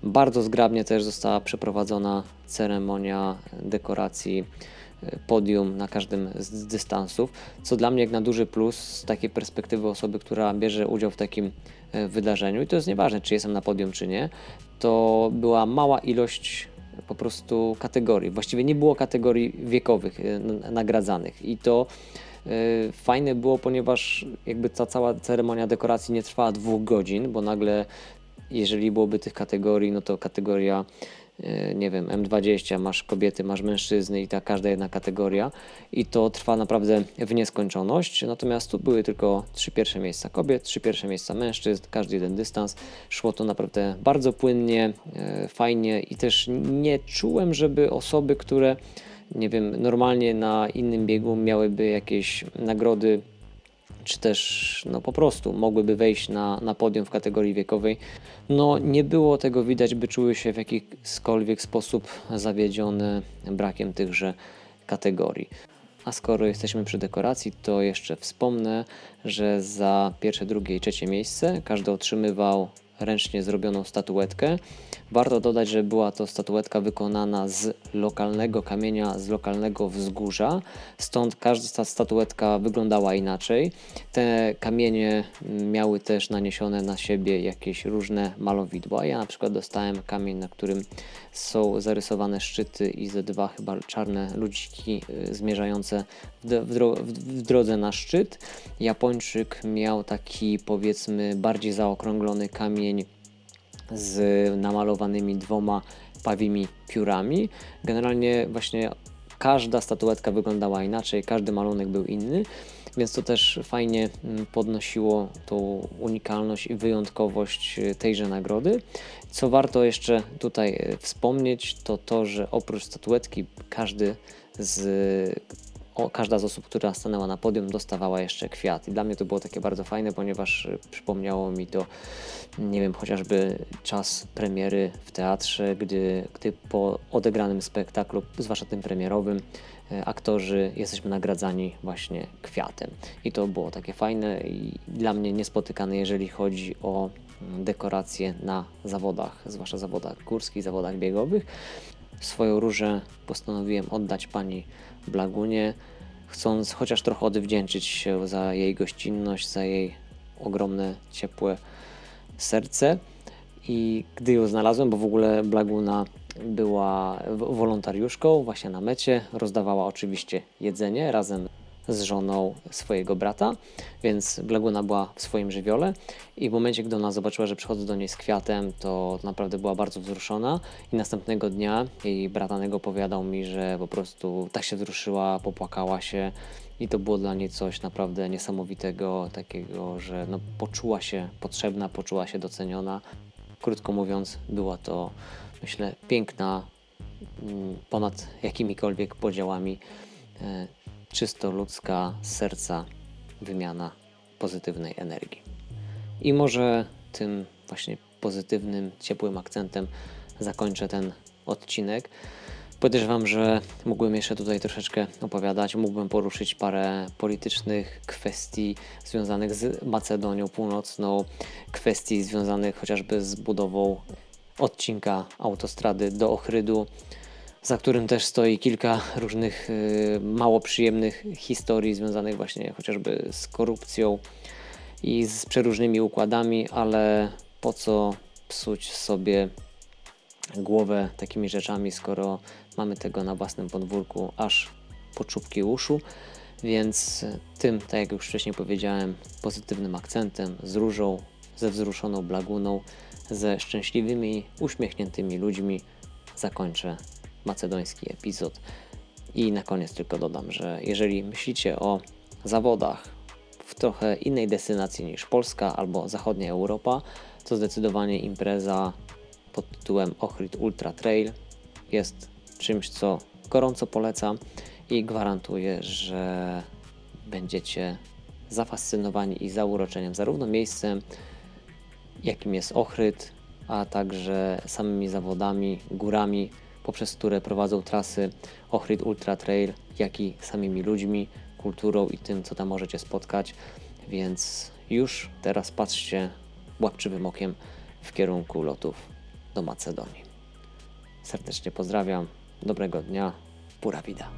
Bardzo zgrabnie też została przeprowadzona ceremonia dekoracji e, podium na każdym z dystansów, co dla mnie jak na duży plus z takiej perspektywy osoby, która bierze udział w takim e, wydarzeniu i to jest nieważne, czy jestem na podium, czy nie, to była mała ilość po prostu kategorii. Właściwie nie było kategorii wiekowych e, nagradzanych i to e, fajne było, ponieważ jakby ta cała ceremonia dekoracji nie trwała dwóch godzin, bo nagle jeżeli byłoby tych kategorii, no to kategoria nie wiem, M20, masz kobiety, masz mężczyzny i ta każda jedna kategoria i to trwa naprawdę w nieskończoność. Natomiast tu były tylko trzy pierwsze miejsca kobiet, trzy pierwsze miejsca mężczyzn, każdy jeden dystans. Szło to naprawdę bardzo płynnie, e, fajnie i też nie czułem, żeby osoby, które nie wiem, normalnie na innym biegu miałyby jakieś nagrody czy też no po prostu mogłyby wejść na, na podium w kategorii wiekowej. No nie było tego widać, by czuły się w jakikolwiek sposób zawiedzione brakiem tychże kategorii. A skoro jesteśmy przy dekoracji, to jeszcze wspomnę, że za pierwsze, drugie i trzecie miejsce każdy otrzymywał ręcznie zrobioną statuetkę. Warto dodać, że była to statuetka wykonana z lokalnego kamienia, z lokalnego wzgórza, stąd każda statuetka wyglądała inaczej. Te kamienie miały też naniesione na siebie jakieś różne malowidła. Ja na przykład dostałem kamień, na którym są zarysowane szczyty i ze dwa chyba czarne ludziki y, zmierzające w, dro w drodze na szczyt. Japończyk miał taki powiedzmy bardziej zaokrąglony kamień z namalowanymi dwoma pawimi piórami. Generalnie właśnie każda statuetka wyglądała inaczej, każdy malunek był inny. więc to też fajnie mm, podnosiło tą unikalność i wyjątkowość y, tejże nagrody. Co warto jeszcze tutaj y, wspomnieć, to to, że oprócz statuetki każdy z o, każda z osób, która stanęła na podium, dostawała jeszcze kwiat. I dla mnie to było takie bardzo fajne, ponieważ y, przypomniało mi to, nie wiem, chociażby czas premiery w teatrze, gdy, gdy po odegranym spektaklu, zwłaszcza tym premierowym, y, aktorzy jesteśmy nagradzani właśnie kwiatem. I to było takie fajne i dla mnie niespotykane, jeżeli chodzi o mm, dekoracje na zawodach, zwłaszcza zawodach górskich, zawodach biegowych. Swoją różę postanowiłem oddać pani Blagunie, chcąc chociaż trochę odwdzięczyć się za jej gościnność, za jej ogromne, ciepłe serce. I gdy ją znalazłem, bo w ogóle Blaguna była wolontariuszką właśnie na mecie, rozdawała oczywiście jedzenie razem z żoną swojego brata, więc Blaguna była w swoim żywiole i w momencie, gdy ona zobaczyła, że przychodzę do niej z kwiatem, to naprawdę była bardzo wzruszona i następnego dnia jej bratanek opowiadał mi, że po prostu tak się wzruszyła, popłakała się i to było dla niej coś naprawdę niesamowitego, takiego, że no, poczuła się potrzebna, poczuła się doceniona. Krótko mówiąc, była to, myślę, piękna, mm, ponad jakimikolwiek podziałami e, czysto ludzka serca wymiana pozytywnej energii. I może tym właśnie pozytywnym, ciepłym akcentem zakończę ten odcinek. Podejrzewam, że mógłbym jeszcze tutaj troszeczkę opowiadać, mógłbym poruszyć parę politycznych kwestii związanych z Macedonią Północną, kwestii związanych chociażby z budową odcinka autostrady do Ochrydu, za którym też stoi kilka różnych y, mało przyjemnych historii związanych właśnie chociażby z korupcją i z przeróżnymi układami, ale po co psuć sobie głowę takimi rzeczami, skoro mamy tego na własnym podwórku aż po czubki uszu. Więc tym, tak jak już wcześniej powiedziałem, pozytywnym akcentem, z różą, ze wzruszoną blaguną, ze szczęśliwymi, uśmiechniętymi ludźmi zakończę macedoński epizod. I na koniec tylko dodam, że jeżeli myślicie o zawodach w trochę innej destynacji niż Polska albo zachodnia Europa, to zdecydowanie impreza pod tytułem Ochryt Ultra Trail jest czymś, co gorąco polecam i gwarantuję, że będziecie zafascynowani i zauroczeniem zarówno miejscem, jakim jest Ochryt, a także samymi zawodami, górami, poprzez które prowadzą trasy Ohrid Ultra Trail, jak i samymi ludźmi, kulturą i tym, co tam możecie spotkać. Więc już teraz patrzcie łapczywym okiem w kierunku lotów do Macedonii. Serdecznie pozdrawiam, dobrego dnia, pura vida.